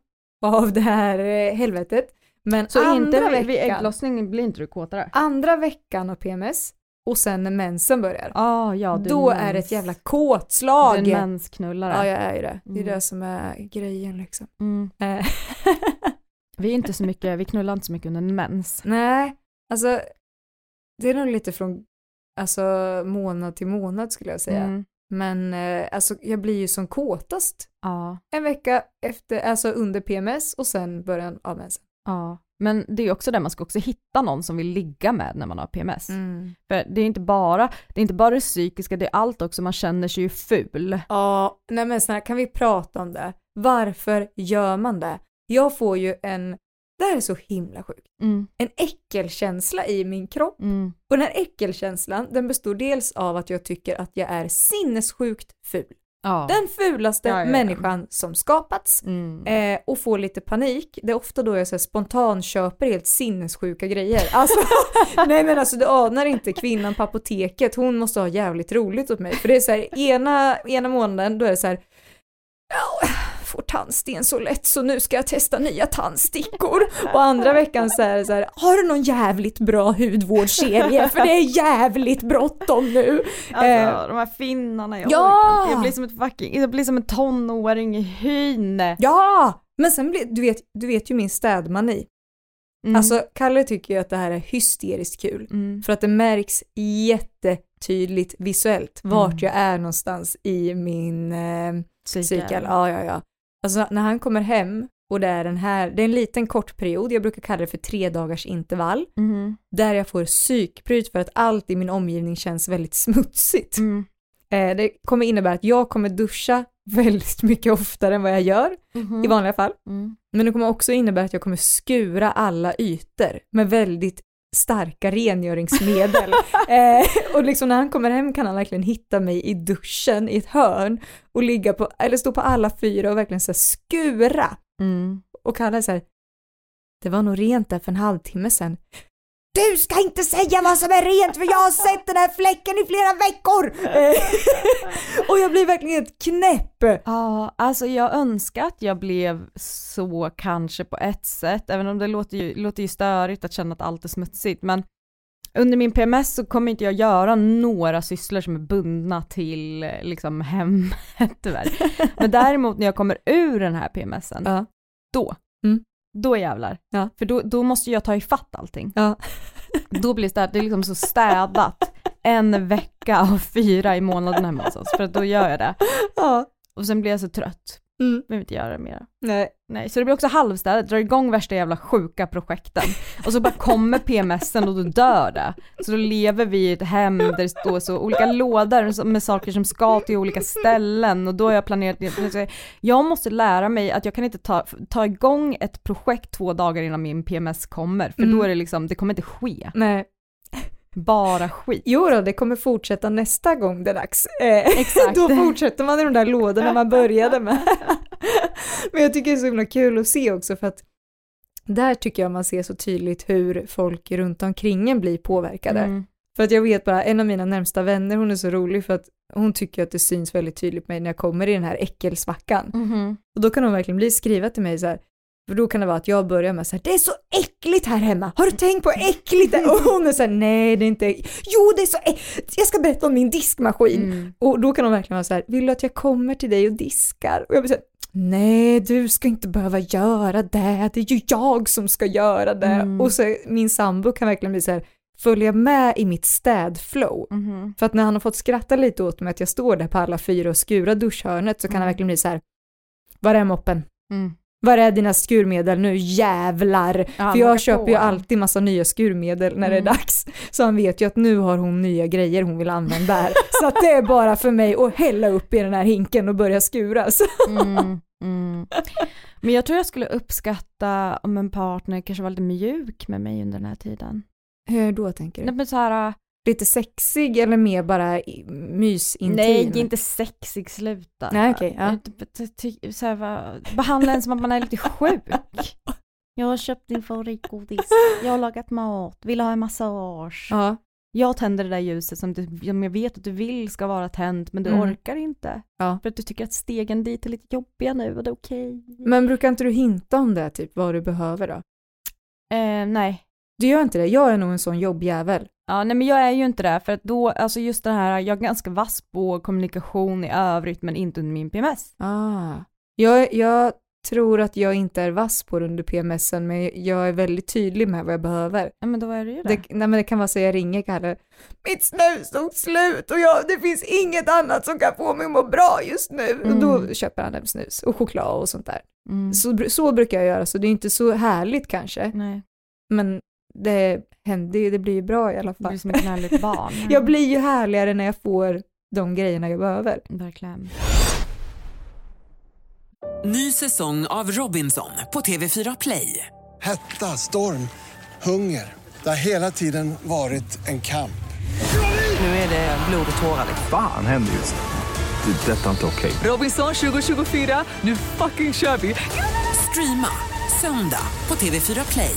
av det här eh, helvetet, men så andra inte veckan. vid ägglossning blir inte du kåtare? Andra veckan av PMS, och sen när mensen börjar, Ah, ja, du då mens. är det ett jävla kåtslag. Du är en mensknullare. Ja, jag är ju det. Det är Mm. det som är grejen liksom. Mm. Eh, Vi är inte så mycket, vi knullar inte så mycket under en mens. Nej, alltså det är nog lite från alltså, månad till månad skulle jag säga. Mm. Men eh, alltså, jag blir ju som kåtast Ja, en vecka efter, alltså under PMS och sen början av mensen. ja. Men det är också det, man ska också hitta någon som vill ligga med när man har PMS. Mm. För det är inte bara det, är inte bara det psykiska, det är allt också, man känner sig ju ful. Ja, nej men snälla kan vi prata om det? Varför gör man det? Jag får ju en, det här är så himla sjukt, Mm. en äckelkänsla i min kropp. Mm. Och den här äckelkänslan, den består dels av att jag tycker att jag är sinnessjukt ful. Ja. Den fulaste Ja, ja, människan som skapats. Mm. Eh, och får lite panik. Det är ofta då jag så här, spontant köper helt sinnessjuka grejer. Alltså, nej men alltså du anar inte kvinnan på apoteket, hon måste ha jävligt roligt åt mig. För det är så här, ena, ena månaden då är det så här, får tandsten så lätt så nu ska jag testa nya tandstickor. Och andra veckan så är det så här, har du någon jävligt bra hudvårdsserie? För det är jävligt bråttom nu. Alltså Eh, de här finnarna, jag Ja! orkar. Jag blir som ett fucking, jag blir som en tonåring i hyn. Ja! Men sen blir, du vet, du vet ju min städmani. Mm. Alltså Kalle tycker ju att det här är hysteriskt kul. Mm. För att det märks jättetydligt visuellt vart Mm. jag är någonstans i min eh, Cykel. cykel. Ja, ja, ja. Alltså när han kommer hem och det är den här, det är en liten kort period, jag brukar kalla det för tre dagars intervall, Mhm. där jag får psykbryt för att allt i min omgivning känns väldigt smutsigt. Mm. Eh, det kommer innebära att jag kommer duscha väldigt mycket oftare än vad jag gör Mhm. i vanliga fall. Mm. Men det kommer också innebära att jag kommer skura alla ytor med väldigt starka rengöringsmedel. eh, och liksom när han kommer hem kan han verkligen hitta mig i duschen i ett hörn och ligga på, eller stå på alla fyra och verkligen så här skura. Mm. Och kalla så här, det var nog rent där för en halvtimme sedan. Du ska inte säga vad som är rent för jag har sett den här fläcken i flera veckor! Och jag blir verkligen helt knäpp. Ja, alltså jag önskar att jag blev så kanske på ett sätt, även om det låter ju, låter ju störigt att känna att allt är smutsigt, men under min PMS så kommer inte jag göra några sysslor som är bundna till liksom hemmet tyvärr. Men däremot när jag kommer ur den här PMSen, Ja. då, Mm. Då jävlar. Ja. För då, då måste jag ta ifatt allting. Ja. Då blir det, det är liksom så städat en vecka av fyra i månaden hemma hos oss, för att då gör jag det. Ja. Och sen blir jag så trött. Mm. Behöver inte göra mer. Nej. Nej, så det blir också halvstädat, drar igång värsta jävla sjuka projekten. Och så bara kommer PMSen och då dör det. Så då lever vi i ett hem där det står så olika lådor med saker som ska till olika ställen och då har jag planerat, jag måste lära mig att jag kan inte ta, ta igång ett projekt två dagar innan min PMS kommer, för Mm. då är det liksom, det kommer inte ske. Nej. Bara skit. Jo då, det kommer fortsätta nästa gång det är dags. Eh, Exakt. Då fortsätter man i de där lådorna man började med. Men jag tycker det är så himla kul att se också för att där tycker jag man ser så tydligt hur folk runt omkring en blir påverkade. Mm. För att jag vet bara, en av mina närmsta vänner, hon är så rolig för att hon tycker att det syns väldigt tydligt på mig när jag kommer i den här äckelsvackan. Mhm. Och då kan hon verkligen bli skriva till mig så här, för då kan det vara att jag börjar med så här, det är så äckligt här hemma, har du tänkt på hur äckligt det är? Och hon är så här, nej det är inte, jo det är så äckligt, jag ska berätta om min diskmaskin. Mm. Och då kan hon verkligen vara så här, vill du att jag kommer till dig och diskar? Och jag blir så här, nej du ska inte behöva göra det, det är ju jag som ska göra det. Mm. Och så min sambo kan verkligen bli så här, följa med i mitt städflow. Mhm. För att när han har fått skratta lite åt mig att jag står där på alla fyra och skurar duschhörnet så kan han Mm. verkligen bli så här, var är moppen? Mm. Var är dina skurmedel nu, jävlar? Ja, För jag köper på. ju alltid massa nya skurmedel när det Mm. är dags. Så han vet ju att nu har hon nya grejer hon vill använda här. Så att det är bara för mig att hälla upp i den här hinken och börja skura. Mm, mm. Men jag tror jag skulle uppskatta om en partner kanske var lite mjuk med mig under den här tiden. Hur då tänker du? Nej, men så här, Lite sexig eller mer bara mysintim? nej, inte sexig, sluta. Nej, okej, ja. Jag ty- ty- ty- så här, va- Behandla en som att man är lite sjuk. Jag har köpt din favoritgodis, jag har lagat mat, vill ha en massage. Ja, Jag tänder det där ljuset som, du, som jag vet att du vill ska vara tänt men du Mm. orkar inte. Ja. För att du tycker att stegen dit är lite jobbiga nu och det är okej. men brukar inte du hinta om det, typ vad du behöver då? Eh, nej, Du gör inte det? Jag är nog en sån jobbjävel. Ja, nej men jag är ju inte det, för att då, alltså just det här, jag är ganska vass på kommunikation i övrigt men inte under min PMS. Ah. Jag, jag tror att jag inte är vass på det under PMSen men jag är väldigt tydlig med vad jag behöver. Ja men då är det ju det. det nej, men det kan vara så jag ringer Kalle, mitt snus tog slut och jag, det finns inget annat som kan få mig att må bra just nu. Mm. Och då köper han hem snus och choklad och sånt där. Mm. Så, så brukar jag göra, så det är inte så härligt kanske. Nej. Men det händer ju, det blir ju bra i alla fall. blir som ett gnälligt barn. jag blir ju härligare när jag får de grejerna jag behöver. Verkligen. Ny säsong av Robinson på TV4 Play. Hetta, storm, hunger. Det har hela tiden varit en kamp. Nu är det blod och tårar. Fan händer just nu. Det. är Detta är inte okej. Robinson 2024, nu fucking kör vi! Streama söndag på TV4 Play.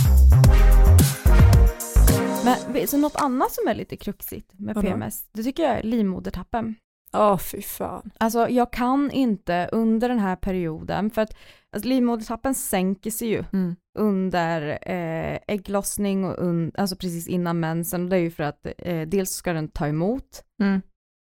vet- så något annat som är lite kruxigt med Vadå? PMS, det tycker jag är livmodertappen. Ja, fy fan. Alltså jag kan inte under den här perioden, för att alltså, livmodertappen sänker sig ju Mm. under eh, ägglossning och un, alltså precis innan mensen. Och det är ju för att eh, dels ska den ta emot Mm.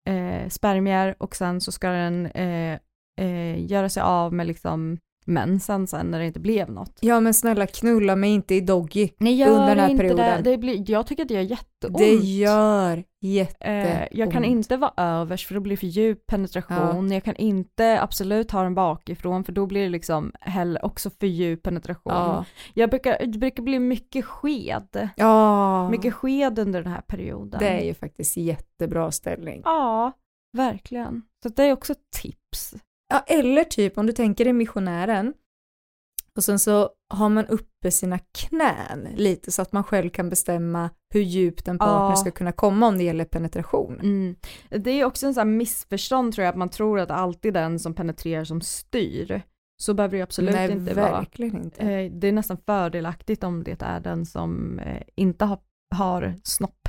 eh, spermier och sen så ska den eh, eh, göra sig av med liksom mensen sen när det inte blev något. Ja men snälla knulla mig inte i doggy. Nej gör Under den här inte perioden. det. det blir, jag tycker att det gör jätteont. Det gör jätteont. Eh, jag kan inte vara övers för då blir det för djup penetration. Jag kan inte absolut ha den bakifrån för då blir det liksom heller också för djup penetration. Ja. Jag brukar, det brukar bli mycket sked. Ja, Mycket sked under den här perioden. det är ju faktiskt jättebra ställning. Ja, verkligen. Så det är också ett tips. Ja, eller typ om du tänker dig missionären och sen så har man uppe sina knän lite så att man själv kan bestämma hur djupt en partner Ja. ska kunna komma om det gäller penetration. Mm. Det är också en sån här missförstånd tror jag, att man tror att alltid den som penetrerar som styr. Så behöver det absolut Nej, inte vara. inte. Eh, det är nästan fördelaktigt om det är den som eh, inte har, har snopp,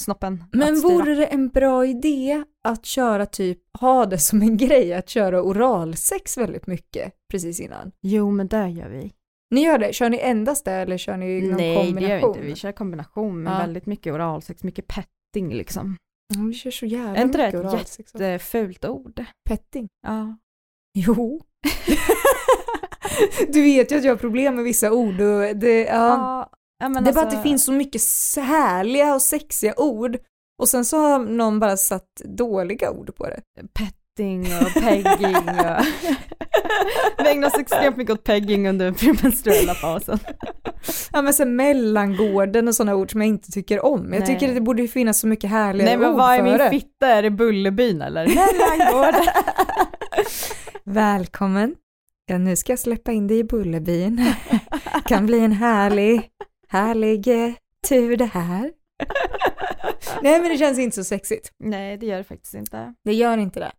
snoppen Men vore det en bra idé att köra typ, ha det som en grej att köra oralsex väldigt mycket precis innan? Jo men det gör vi. Ni gör det, kör ni endast det eller kör ni någon Nej det kombination? gör vi inte, vi kör kombination med Ja. väldigt mycket oralsex, mycket petting liksom. Ja, vi kör så jävla Är inte det mycket ett oralsex. jättefult ord? Petting. Ja. Jo. du vet ju att jag har problem med vissa ord och det, ja. Ja, ja, det är bara alltså- att det finns så mycket härliga och sexiga ord och sen så har någon bara satt dåliga ord på det. petting och pegging och vi ägnar oss extremt mycket åt pegging under premenstruella fasen. Ja men sen mellangården och sådana ord som jag inte tycker om. Jag Nej. tycker att det borde finnas så mycket härligare Nej men ord vad är för min det. fitta, är det Bullerbyn eller? Mellangården. Välkommen. Ja nu ska jag släppa in dig i Bullerbyn. kan bli en härlig, härlig tur det här. Nej men det känns inte så sexigt. Nej det gör det faktiskt inte. Det gör inte det.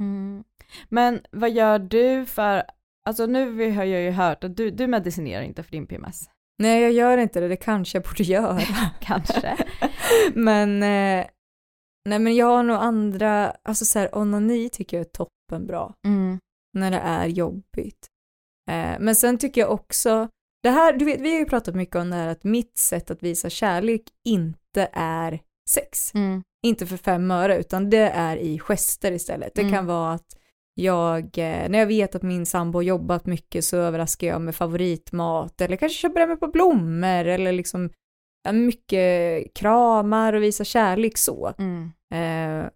Mm. Men vad gör du för, alltså nu har jag ju hört att du, du medicinerar inte för din PMS. Nej jag gör inte det, det kanske jag borde göra. Kanske. men, eh, nej men jag har nog andra, alltså så här onani tycker jag är toppen bra. Mm. när det är jobbigt. Eh, men sen tycker jag också, det här, du vet, vi har ju pratat mycket om det här att mitt sätt att visa kärlek inte är sex. Mm. Inte för fem öre, utan det är i gester istället. Det Mm. kan vara att jag, eh, när jag vet att min sambo har jobbat mycket så överraskar jag med favoritmat eller kanske köper hem par blommor eller liksom mycket kramar och visa kärlek så. Mm. Eh,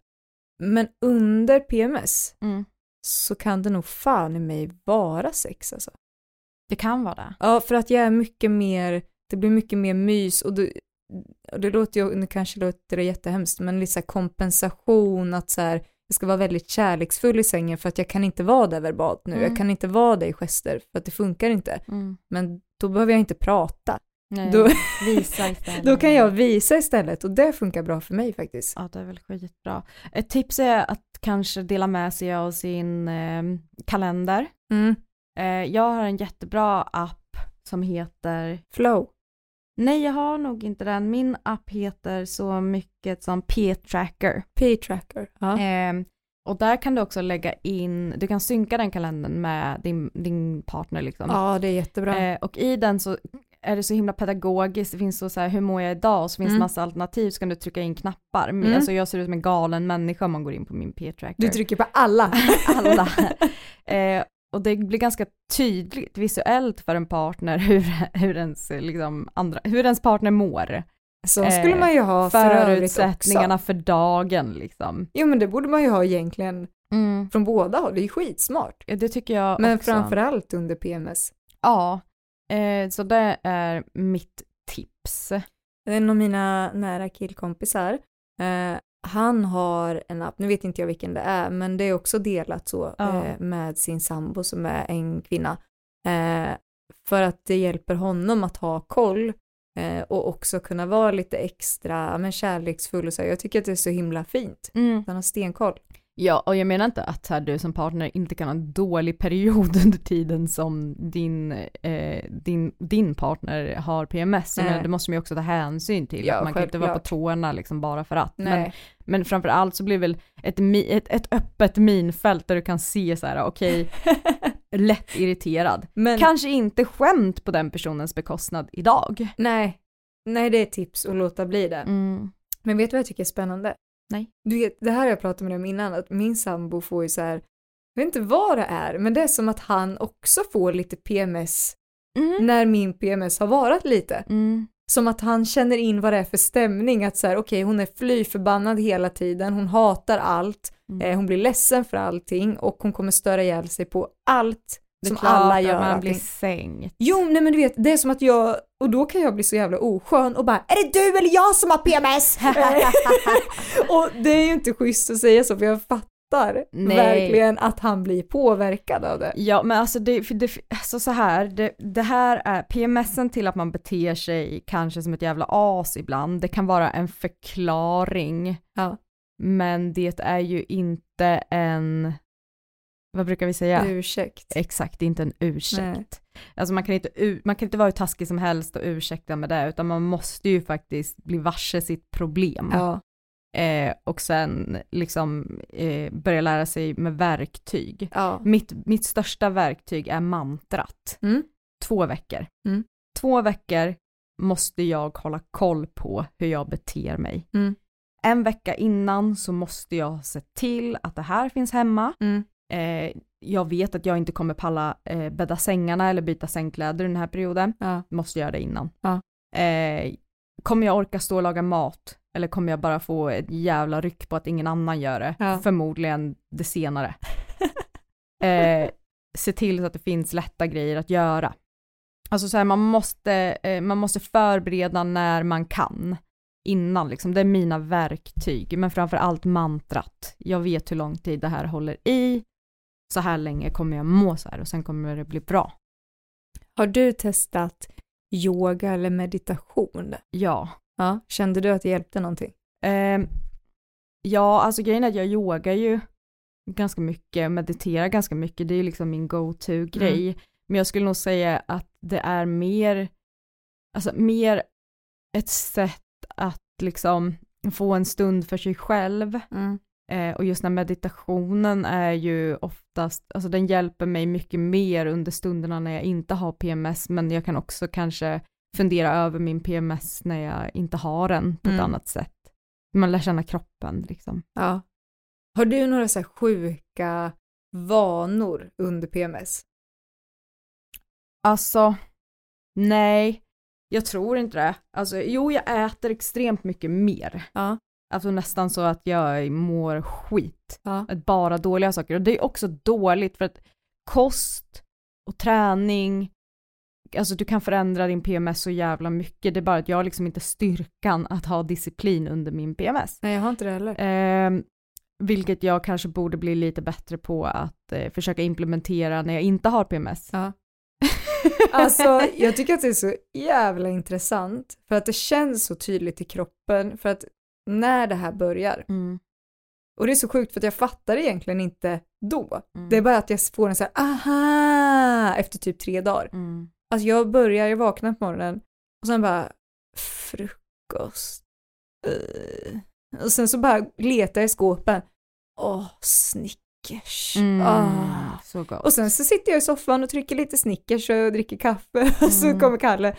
men under PMS, Mm. så kan det nog fan i mig vara sex alltså. Det kan vara det. Ja, för att jag är mycket mer, det blir mycket mer mys och det, och det låter ju, nu kanske låter det jättehemskt, men lite så kompensation att så här, jag ska vara väldigt kärleksfull i sängen för att jag kan inte vara där verbalt nu, Mm. jag kan inte vara det i gester för att det funkar inte. Mm. Men då behöver jag inte prata. Nej, Då, visa istället. då kan jag visa istället och det funkar bra för mig faktiskt. Ja, det är väl skitbra. Ett tips är att kanske dela med sig av sin eh, kalender. Mm. Eh, jag har en jättebra app som heter Flow. Nej, jag har nog inte den. Min app heter så mycket som P-tracker. P-tracker. Ja. Eh, och där kan du också lägga in, du kan synka den kalendern med din, din partner liksom. ja, det är jättebra. Eh, och i den så är det så himla pedagogiskt, det finns så, så här, hur mår jag idag? Och så finns Mm. massa alternativ, så kan du trycka in knappar. Mm. Alltså jag ser ut som en galen människa om man går in på min P-tracker. Du trycker på alla. alla. eh, och det blir ganska tydligt visuellt för en partner hur, hur, ens, liksom, andra, hur ens partner mår. Så skulle man ju ha för. Förutsättningarna för dagen liksom. Jo men det borde man ju ha egentligen Mm. från båda håll, det är ju skitsmart. Ja, Det tycker jag Men också. framförallt under PMS. Ja, eh, så det är mitt tips. En av mina nära killkompisar, eh, han har en app, nu vet inte jag vilken det är, men det är också delat så Ja. eh, med sin sambo som är en kvinna. Eh, för att det hjälper honom att ha koll eh, och också kunna vara lite extra men kärleksfull och så. Jag tycker att det är så himla fint. Mm. Han har stenkoll. Ja, och jag menar inte att här, du som partner inte kan ha en dålig period under tiden som din, eh, din, din partner har PMS. Nej. menar, det måste man ju också ta hänsyn till. Ja, att man kan inte vara på tårna liksom bara för att. Men, Nej. men framför allt så blir väl ett, ett, ett öppet minfält där du kan se så här, okej, lätt irriterad. Men, Kanske inte skämt på den personens bekostnad idag. nej, nej det är tips att låta bli det. Mm. Men vet du vad jag tycker är spännande? Nej. Du vet, det här har jag pratat med dig om innan, att min sambo får ju så här, jag vet inte vad det är, men det är som att han också får lite PMS Mm. när min PMS har varit lite. Mm. Som att han känner in vad det är för stämning, att så här, okej, hon är fly förbannad hela tiden, hon hatar allt, Mm. eh, hon blir ledsen för allting och hon kommer störa ihjäl sig på allt Det är som klart alla att gör. man allting. blir sänkt. Jo, nej men du vet, det är som att jag, och då kan jag bli så jävla oskön och bara, är det du eller jag som har PMS? och det är ju inte schysst att säga så, för jag fattar Nej. verkligen att han blir påverkad av det. Ja men alltså det, det alltså så här, det, det här är PMSen till att man beter sig kanske som ett jävla as ibland, det kan vara en förklaring. Ja. Men det är ju inte en, vad brukar vi säga? Ursäkt. Exakt, det är inte en ursäkt. Nej. Alltså man kan, inte, man kan inte vara hur taskig som helst och ursäkta med det, utan man måste ju faktiskt bli varse sitt problem. Ja. Eh, och sen liksom eh, börja lära sig med verktyg. Ja. Mitt, mitt största verktyg är mantrat. Mm. Två veckor. Mm. Två veckor måste jag hålla koll på hur jag beter mig. Mm. En vecka innan så måste jag se till att det här finns hemma. Mm. Eh, jag vet att jag inte kommer palla eh, bädda sängarna eller byta sängkläder den här perioden. Ja. Måste göra det innan. Ja. Eh, kommer jag orka stå och laga mat? Eller kommer jag bara få ett jävla ryck på att ingen annan gör det? Ja. Förmodligen det senare. eh, se till så att det finns lätta grejer att göra. Alltså så här, man måste, eh, man måste förbereda när man kan innan liksom. Det är mina verktyg, men framför allt mantrat. Jag vet hur lång tid det här håller i. Så här länge kommer jag må så här och sen kommer det bli bra. Har du testat yoga eller meditation? Ja. Ja. Kände du att det hjälpte någonting? Ehm, ja, alltså grejen är att jag yogar ju ganska mycket, mediterar ganska mycket, det är ju liksom min go-to-grej. Men jag skulle nog säga att det är mer, alltså mer ett sätt att liksom få en stund för sig själv. Eh, och just när meditationen är ju oftast, alltså den hjälper mig mycket mer under stunderna när jag inte har PMS, men jag kan också kanske fundera över min PMS när jag inte har den på ett Mm. annat sätt. Man lär känna kroppen liksom. Ja. Har du några så sjuka vanor under PMS? Alltså, nej, jag tror inte det. Alltså, jo, jag äter extremt mycket mer. Ja. Alltså nästan så att jag mår skit. Ja. Att Bara dåliga saker. Och det är också dåligt för att kost och träning, alltså du kan förändra din PMS så jävla mycket. Det är bara att jag har liksom inte styrkan att ha disciplin under min PMS. Nej, jag har inte det heller. Eh, vilket jag kanske borde bli lite bättre på att eh, försöka implementera när jag inte har PMS. Ja. Alltså, jag tycker att det är så jävla intressant för att det känns så tydligt i kroppen för att när det här börjar Mm. och det är så sjukt för att jag fattar egentligen inte då. Mm. Det är bara att jag får en så här aha efter typ tre dagar. Mm. Alltså jag börjar, jag vaknar på morgonen och sen bara frukost. Uh. Och sen så bara letar jag i skåpen. Åh, Snickers. Mm. Ah. Så gott. Och sen så sitter jag i soffan och trycker lite Snickers och dricker kaffe och så Mm. kommer Kalle.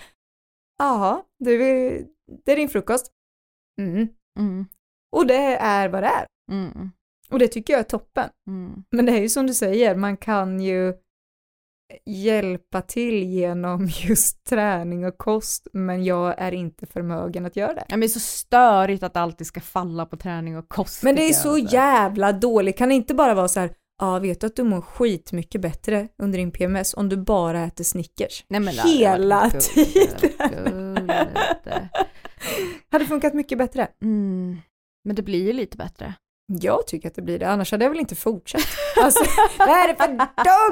Jaha, det är, det är din frukost. Mm. Mm. Och det är vad det är. Mm. Och det tycker jag är toppen. Mm. Men det är ju som du säger, man kan ju hjälpa till genom just träning och kost, men jag är inte förmögen att göra det. Ja, men det är så störigt att det alltid ska falla på träning och kost. Men det är så alltså. jävla dåligt, kan det inte bara vara så här, ja vet du att du mår skitmycket bättre under din PMS om du bara äter Snickers? Nej, men Hela tiden! Hade funkat mycket bättre. Mm. Men det blir ju lite bättre. Jag tycker att det blir det, annars hade jag väl inte fortsatt. Alltså, vad är det för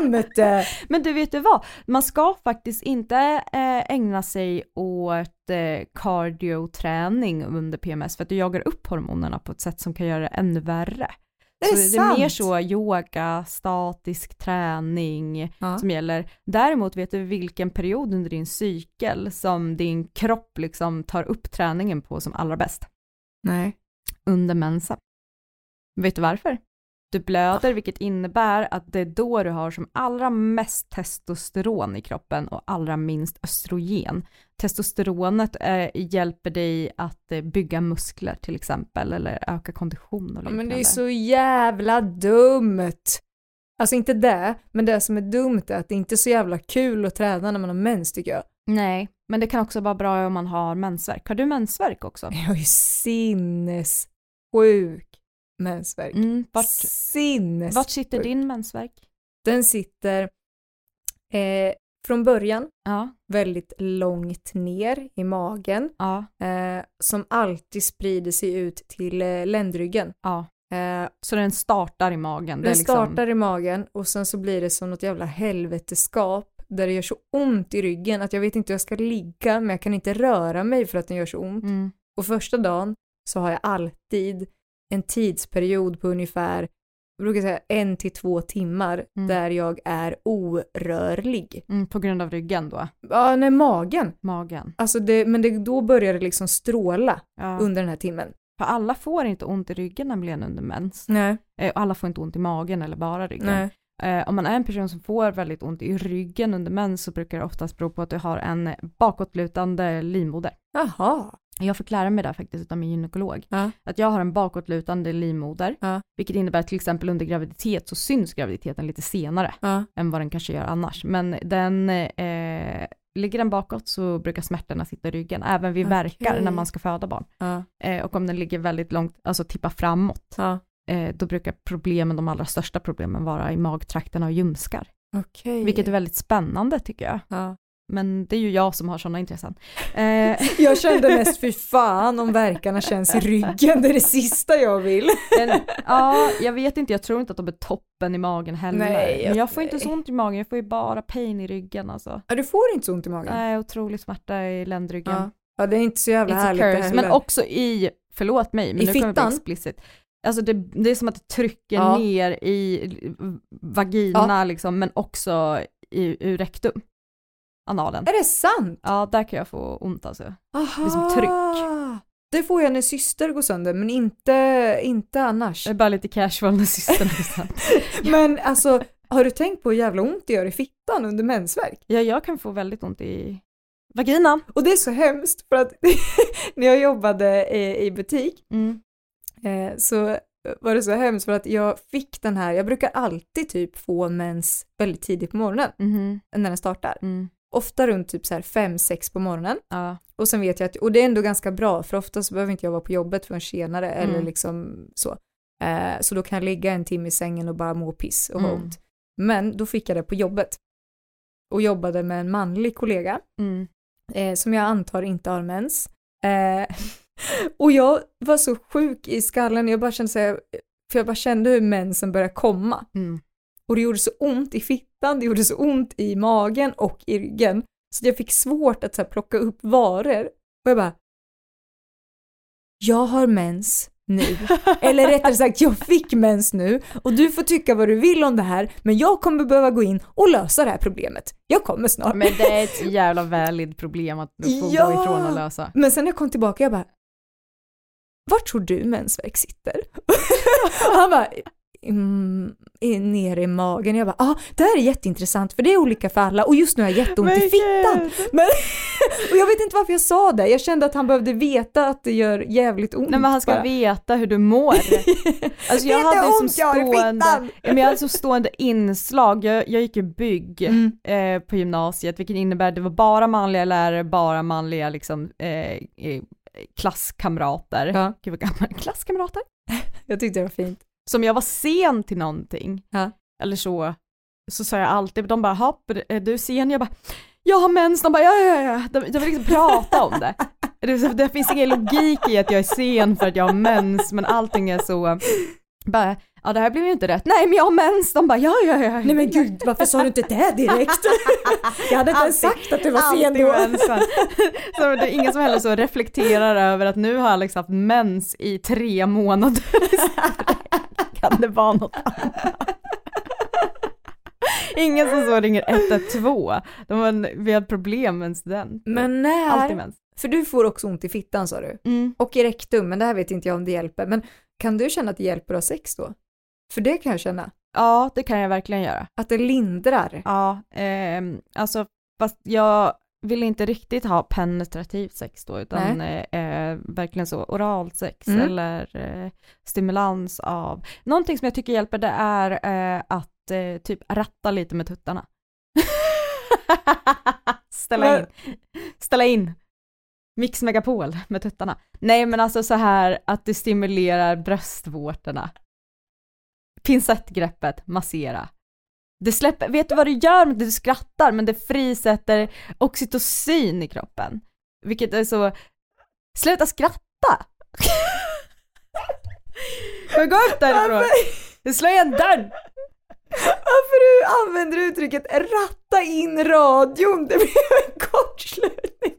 dumt? Men du vet du vad, man ska faktiskt inte eh, ägna sig åt eh, cardio-träning under PMS för att du jagar upp hormonerna på ett sätt som kan göra det ännu värre. Det är så det är mer så yoga, statisk träning Ja. som gäller. Däremot vet du vilken period under din cykel som din kropp liksom tar upp träningen på som allra bäst? Nej. Under mensen. Vet du varför? Du blöder, vilket innebär att det är då du har som allra mest testosteron i kroppen och allra minst östrogen. Testosteronet eh, hjälper dig att eh, bygga muskler till exempel, eller öka kondition och liknande. men det är så jävla dumt. Alltså inte det, men det som är dumt är att det inte är så jävla kul att träna när man har mens tycker jag. Nej, men det kan också vara bra om man har mensvärk. Har du mensvärk också? Jag ju sinnessjuk mensvärk. Mm, vart, Sinnes. vart sitter din mensvärk? Den sitter eh, från början Ja, väldigt långt ner i magen ja, eh, som alltid sprider sig ut till eh, ländryggen. ja. Eh, Så den startar i magen? den liksom- startar i magen och sen så blir det som något jävla helveteskap där det gör så ont i ryggen att jag vet inte hur jag ska ligga men jag kan inte röra mig för att den gör så ont. Mm. Och första dagen så har jag alltid en tidsperiod på ungefär, jag brukar säga en till två timmar Mm. där jag är orörlig. Mm, på grund av ryggen då? Ja, nej, magen. Magen? Alltså det, men det, då börjar det liksom stråla Ja. under den här timmen. För alla får inte ont i ryggen nämligen under mens. Nej, Eh, alla får inte ont i magen eller bara ryggen. nej. Eh, om man är en person som får väldigt ont i ryggen under mens så brukar det oftast bero på att du har en bakåtlutande livmoder. Jaha. Jag fick lära mig det faktiskt av min gynekolog. Ja. Att jag har en bakåtlutande livmoder, Ja. vilket innebär att till exempel under graviditet så syns graviditeten lite senare Ja. än vad den kanske gör annars. Men den, eh, ligger den bakåt så brukar smärtorna sitta i ryggen, även vid Okej. verkar när man ska föda barn. Eh, och om den ligger väldigt långt, alltså tippa framåt, eh, då brukar problemen, de allra största problemen vara i magtrakterna och ljumskar. Okej. Vilket är väldigt spännande tycker jag. Ja. Men det är ju jag som har sådana intressen. Eh, Jag kände mest fy fan om verkarna känns i ryggen, det är det sista jag vill. men, ja, jag vet inte, jag tror inte att de är toppen i magen heller. Nej, Men jag får inte nej. så ont i magen, jag får ju bara pain i ryggen alltså. Ja, du får inte så ont i magen. Nej, otrolig smärta i ländryggen. Ja. ja, det är inte så jävla It's härligt det curse. heller. Men också i, förlåt mig, men I nu kommer jag bli fittan? explicit. Alltså det, det är som att det trycker Ja. ner i vagina liksom, men också i, ur rektum. Analen. Är det sant? Ja, där kan jag få ont alltså. Aha. Som tryck. Det får jag när syster går sönder, men inte, inte annars. Det är bara lite casual när systern är sant. Men alltså, har du tänkt på hur jävla ont det gör i fittan under mensvärk? Ja, jag kan få väldigt ont i vaginan. Och det är så hemskt för att när jag jobbade i, i butik Mm. eh, så var det så hemskt för att jag fick den här, jag brukar alltid typ få mens väldigt tidigt på morgonen Mhm. när den startar. Mm. Ofta runt typ så här 5-6 på morgonen. Ja. Och sen vet jag att, och det är ändå ganska bra för ofta så behöver inte jag vara på jobbet förrän senare eller Mm. liksom så. Eh, så då kan jag ligga en timme i sängen och bara må piss och ha Mm. ont. Men då fick jag det på jobbet. Och jobbade med en manlig kollega Mm. eh, som jag antar inte har mens. Eh, och jag var så sjuk i skallen, jag bara kände så här, för jag bara kände hur mensen började komma. Mm. Och det gjorde så ont i fittan, det gjorde så ont i magen och i ryggen. Så jag fick svårt att så här, plocka upp varor. Och jag bara, jag har mens nu. Eller rättare sagt, jag fick mens nu och du får tycka vad du vill om det här, men jag kommer behöva gå in och lösa det här problemet. Jag kommer snart. Men det är ett jävla valid problem att få Ja. gå ifrån och lösa. Men sen när jag kom tillbaka, jag bara, var tror du mensvärk sitter? Han bara, mm, nere i magen. Jag bara, ah, det här är jätteintressant för det är olika för alla och just nu har jag jätteont i fittan. Men, och jag vet inte varför jag sa det, jag kände att han behövde veta att det gör jävligt ont. Nej men han ska bara. veta hur du mår. Alltså jag hade som ont jag i stående, fittan? ja, men jag hade som stående inslag, jag, jag gick ju bygg Mm. eh, på gymnasiet, vilket innebär att det var bara manliga lärare, bara manliga liksom eh, klasskamrater. Ja. Gud vad gammal, klasskamrater? Jag tyckte det var fint. Som jag var sen till någonting, Ja. eller så, så sa jag alltid, de bara, hopp, är du sen? Jag bara, jag har mens, de bara, ja ja ja, de, de vill liksom prata om det. Det, det finns ingen logik i att jag är sen för att jag har mens, men allting är så, bara, ja det här blev ju inte rätt, nej men jag har mens, de bara, ja ja ja. Nej men gud, varför sa du inte det direkt? jag hade inte ens sagt att du var sen då. Så det är ingen som heller så reflekterar över att nu har Alex haft mens i tre månader. kan det vara något annat? Ingen som så ringer 112. De var, vi har problem med en student. Men när, Alltid mens. för du får också ont i fittan sa du? Mm. Och i rektum, men det här vet inte jag om det hjälper. Men kan du känna att det hjälper att ha sex då? För det kan jag känna, Ja, det kan jag verkligen göra. att det lindrar. Ja, ehm, alltså fast jag vill inte riktigt ha penetrativt sex då, utan eh, eh, verkligen så oralt sex Mm. eller eh, stimulans av, någonting som jag tycker hjälper det är eh, att eh, typ ratta lite med tuttarna. ställa in, ställa in. Mix Megapol med tuttarna. Nej men alltså så här att det stimulerar bröstvårtorna. Pincettgreppet, massera. Det släpper, vet du vad det gör? Du skrattar men det frisätter oxytocin i kroppen. Vilket är så, sluta skratta! Jag gå upp därifrån? Du slår igen dörren! Varför du använder uttrycket ratta in radion? Det blev en kortslutning.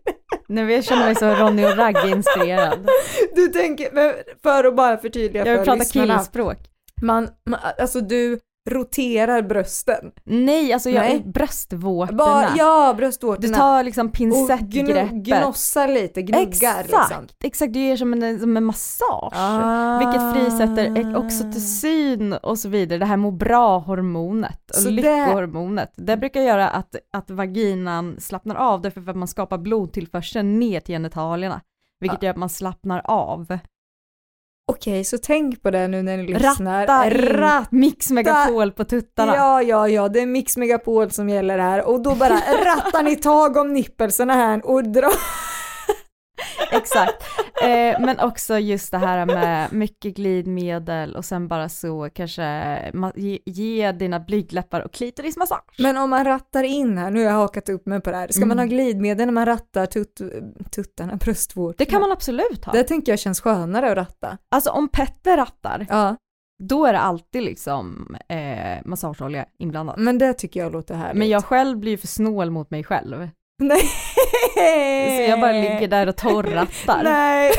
Nu jag känner mig så Ronny och Ragge inspirerad. Du tänker, men för att bara förtydliga Jag vill för prata lyssnarna. killspråk. Man, man, alltså du roterar brösten. Nej, alltså jag Nej. bröstvårtorna. Bara, ja, Du bröstvårtorna. tar liksom och pincettgreppet. gnossar lite, gnuggar Exakt, liksom. exakt, du ger som en, som en massage. Ah. Vilket frisätter oxytocin och så vidare, det här må bra-hormonet och Så det- lyckohormonet. Det brukar göra att, att vaginan slappnar av därför att man skapar blodtillförseln ner till genitalierna. Vilket gör att man slappnar av. Okej, så tänk på det nu när ni lyssnar. Ratta Ratta. Mix Megapol på tuttarna. Ja, ja, ja, det är Mix Megapol som gäller här och då bara rattar ni tag om nippelserna här och drar. Exakt. Eh, men också just det här med mycket glidmedel och sen bara så kanske ge, ge dina blygdläppar och klitorismassage. Men om man rattar in här, nu har jag hakat upp mig på det här, ska man ha Mm. glidmedel när man rattar tut, tuttarna, bröstvårtorna? Det kan man absolut ha. Det tänker jag känns skönare att ratta. Alltså om Petter rattar, Ja, då är det alltid liksom eh, massageolja inblandat. men det tycker jag låter härligt. Men jag själv blir ju för snål mot mig själv. Nej! Så jag bara ligger där och torrattar. Nej,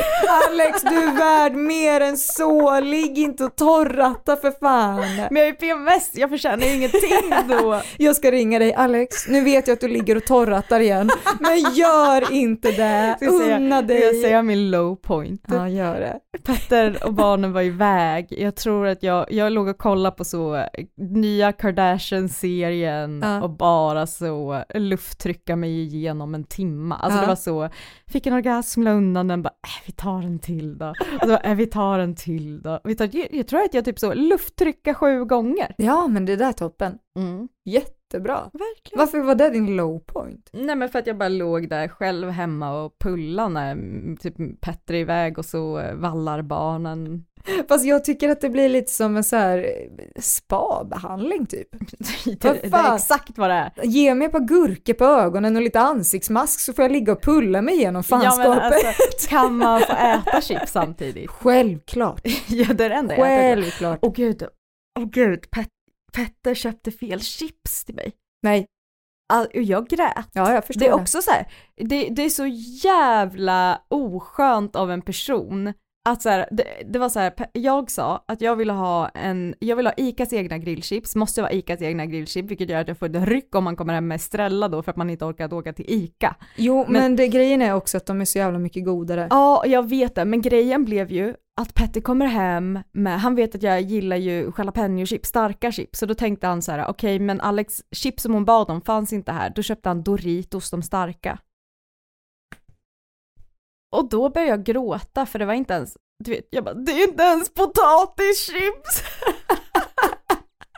Alex du är värd mer än så, ligg inte och torratta för fan. Men jag är PMS, jag förtjänar ju ingenting då. Jag ska ringa dig, Alex, nu vet jag att du ligger och torrattar igen, men gör inte det, unna Ska jag dig. säga min low point? Ja, gör det. Petter och barnen var iväg. Jag tror att jag, jag låg och kollade på så eh, nya Kardashian-serien Ja. och bara så lufttrycka mig igenom en timma. Alltså Ja. det var så, fick en orgasm, la undan den, bara äh, vi tar en till då. Och så, äh, vi tar en till då. Vi tar, jag, jag tror att jag typ så lufttrycka sju gånger. Ja, men det där är toppen. Mm. Jättebra. Verkligen. Varför var det din low point? Nej men för att jag bara låg där själv hemma och pullade när mm, typ Petter är iväg och så eh, vallar barnen. Fast jag tycker att det blir lite som en så här eh, spa-behandling typ. det, Vad det är exakt vad det är. Ge mig ett par gurkor på ögonen och lite ansiktsmask så får jag ligga och pulla mig igenom Ja, fanskapet. men alltså, kan man få äta chips samtidigt? Självklart. ja det är det enda. Självklart. Åh gud, åh gud, Pet Petter köpte fel chips till mig. Nej. All, jag grät. Ja, jag förstår Det är det. också så här, det, det är så jävla oskönt av en person att så här, det, det var så här, jag sa att jag ville ha en, jag vill ha ICAs egna grillchips, måste vara ICAs egna grillchips, vilket gör att jag får ett ryck om man kommer hem med Estrella då för att man inte orkat åka till ICA. Jo, men, Men- det, grejen är också att de är så jävla mycket godare. Ja, jag vet det, men grejen blev ju att Petter kommer hem med, han vet att jag gillar ju jalapeno-chips, starka chips, så då tänkte han så här, okej men Alex, chips som hon bad om fanns inte här, då köpte han Doritos, de starka. Och då började jag gråta för det var inte ens, du vet, jag bara, det är inte ens potatischips!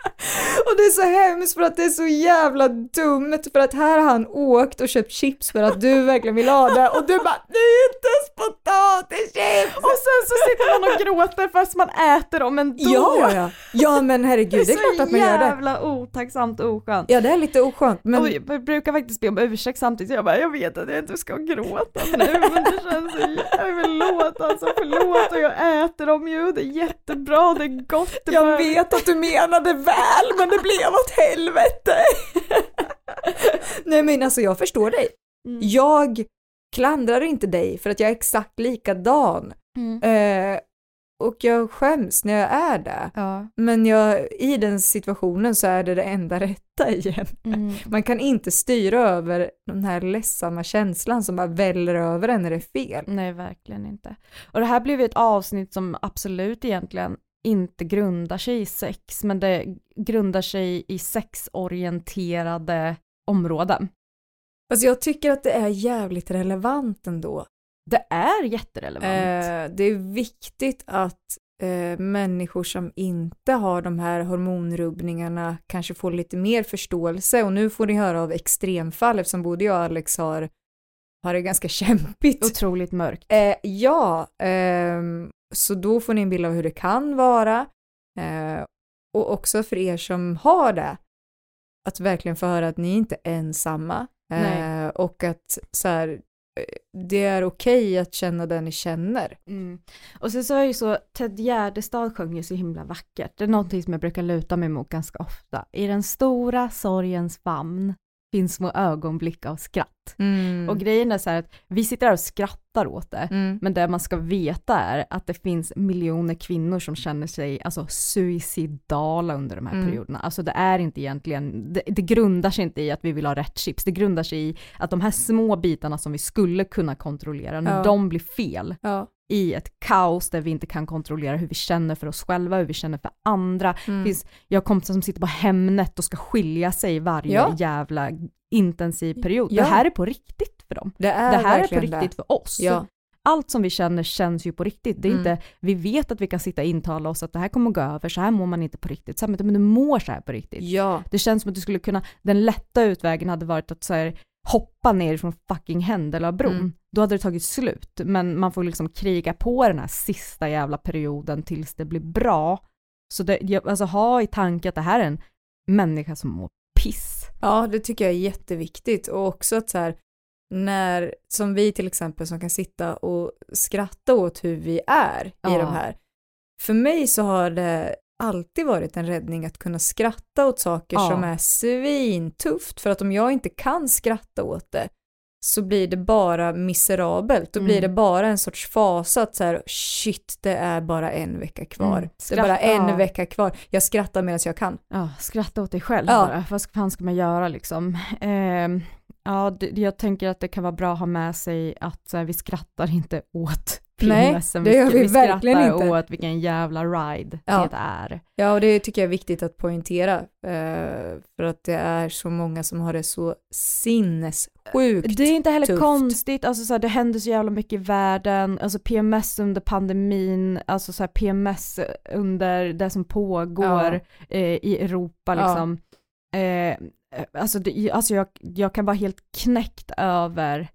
Och det är så hemskt för att det är så jävla dumt för att här har han åkt och köpt chips för att du verkligen vill ha det och du bara det är inte ens potatischips! Och sen så sitter man och gråter fast man äter dem ändå! Ja, ja, ja. Ja men herregud, det är klart att man gör så det. jävla otacksamt och oskönt. Ja det är lite oskönt men Och jag brukar faktiskt be om ursäkt samtidigt, så jag bara, jag vet att jag inte ska gråta nu, men det känns så jävla, förlåt alltså, förlåt och jag äter dem ju, det är jättebra, det är gott. Det jag vet att du menade väl men det blev åt helvete. Nej men alltså jag förstår dig. Mm. Jag klandrar inte dig för att jag är exakt likadan. Mm. Eh, och jag skäms när jag är det. Ja. Men jag, i den situationen så är det det enda rätta igen. Mm. Man kan inte styra över den här ledsamma känslan som bara väller över en när det är fel. Nej, verkligen inte. Och det här blev ju ett avsnitt som absolut egentligen inte grundar sig i sex, men det grundar sig i sexorienterade områden. Fast jag tycker att det är jävligt relevant ändå. Det är jätterelevant. Eh, det är viktigt att eh, människor som inte har de här hormonrubbningarna kanske får lite mer förståelse och nu får ni höra av extremfall eftersom både jag och Alex har, har det ganska kämpigt. Otroligt mörkt. Eh, ja, ehm, så då får ni en bild av hur det kan vara eh, och också för er som har det att verkligen få höra att ni inte är ensamma eh, och att så här, eh, det är okej att känna det ni känner. Mm. Och sen så är ju så, Ted Gärdestad sjöng ju så himla vackert. Det är någonting som jag brukar luta mig mot ganska ofta. I den stora sorgens famn finns små ögonblick av skratt. Mm. Och grejen är så här att vi sitter här och skrattar åt det, Mm. men det man ska veta är att det finns miljoner kvinnor som känner sig alltså suicidala under de här Mm. perioderna. Alltså det är inte egentligen, det, det grundar sig inte i att vi vill ha rätt chips, det grundar sig i att de här små bitarna som vi skulle kunna kontrollera, när Ja. de blir fel, Ja. I ett kaos där vi inte kan kontrollera hur vi känner för oss själva, hur vi känner för andra. Mm. Finns, jag har kompisar som sitter på Hemnet och ska skilja sig varje Ja. jävla intensiv period. Ja. Det här är på riktigt för dem. Det är det här är på riktigt för oss. Ja. Allt som vi känner känns ju på riktigt. Det är Mm. inte, vi vet att vi kan sitta och intala oss att det här kommer att gå över, så här mår man inte på riktigt. Samtidigt, men du mår så här på riktigt. Ja. Det känns som att du skulle kunna, den lätta utvägen hade varit att så här, hoppa ner från fucking Händelöbron. Mm. Då hade det tagit slut. Men man får liksom kriga på den här sista jävla perioden tills det blir bra. Så det, alltså ha i tanke att det här är en människa som mår piss. Ja, det tycker jag är jätteviktigt och också att så här när, som vi till exempel som kan sitta och skratta åt hur vi är i Ja. de här. För mig så har det alltid varit en räddning att kunna skratta åt saker Ja. som är svintufft för att om jag inte kan skratta åt det så blir det bara miserabelt. Då blir Mm. det bara en sorts fasa att så här, shit, det är bara en vecka kvar. Mm. Det är bara en ja. vecka kvar. Jag skrattar medan jag kan. Ja, skratta åt dig själv Ja. bara. Vad fan ska man göra liksom? Ehm, ja, det, jag tänker att det kan vara bra att ha med sig att här, vi skrattar inte åt Nej, PMSen. det gör vi vi verkligen skrattar inte. åt vilken jävla ride Ja. det är. Ja, och det tycker jag är viktigt att poängtera. Eh, för att det är så många som har det så sinnessjukt Det är inte heller tufft. konstigt, alltså så här, det händer så jävla mycket i världen, alltså PMS under pandemin, alltså så här, PMS under det som pågår Ja. eh, i Europa Ja. liksom. Eh, alltså det, alltså jag, jag kan vara helt knäckt över,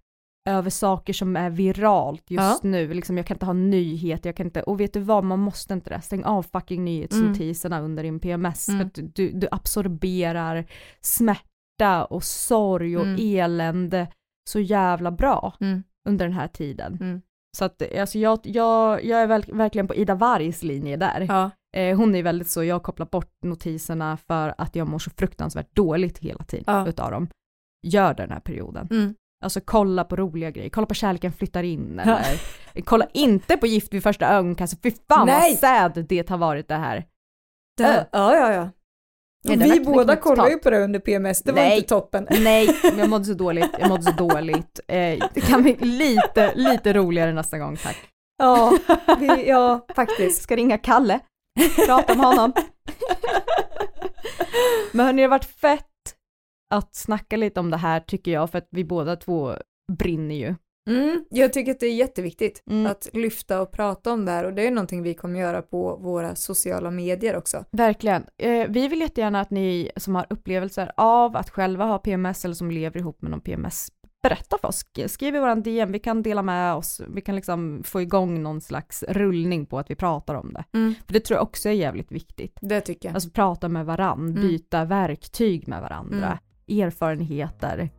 över saker som är viralt just Ja. nu. Liksom jag kan inte ha nyheter, jag kan inte, och vet du vad, man måste inte det. Stäng av fucking nyhetsnotiserna under din PMS Mm. för att du, du absorberar smärta och sorg och Mm. elände så jävla bra Mm. under den här tiden. Mm. Så att alltså jag, jag, jag är verkligen på Ida Wargs linje där. Ja. Eh, hon är väldigt så, jag kopplar bort notiserna för att jag mår så fruktansvärt dåligt hela tiden Ja. utav dem. Gör den här perioden. Mm. Alltså kolla på roliga grejer, kolla på Kärleken flyttar in Ja. eller kolla inte på Gift vid första ögonkastet, fy fan Nej. vad sad det har varit det här. Det, Äh. ja, ja, ja. Nej, vi båda kollade ju på det under PMS, det var Nej. inte toppen. Nej, men jag mådde så dåligt, jag mådde så dåligt. Eh, det kan bli lite, lite roligare nästa gång tack. Ja, vi, ja faktiskt. Ska ringa Kalle, prata med honom. Men hörni, det har varit fett att snacka lite om det här tycker jag, för att vi båda två brinner ju. Mm, jag tycker att det är jätteviktigt Mm. att lyfta och prata om det här och det är någonting vi kommer göra på våra sociala medier också. Verkligen. Eh, vi vill jättegärna att ni som har upplevelser av att själva ha PMS eller som lever ihop med någon PMS berätta för oss. Sk- Skriv i våran DM, vi kan dela med oss, vi kan liksom få igång någon slags rullning på att vi pratar om det. Mm. För det tror jag också är jävligt viktigt. Det tycker jag. Alltså prata med varann, Mm. byta verktyg med varandra, erfarenheter.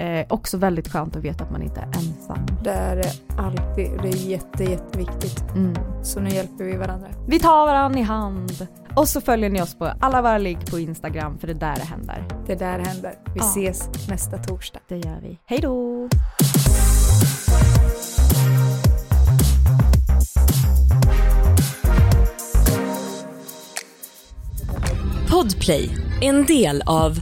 Eh, också väldigt skönt att veta att man inte är ensam. Det är det alltid och det är jätte, jätteviktigt. Mm. Så nu hjälper vi varandra. Vi tar varandra i hand. Och så följer ni oss på alla våra ligg på Instagram för det är där det händer. Det är där det händer. Vi Ja. ses nästa torsdag. Det gör vi. Hej då! Podplay, en del av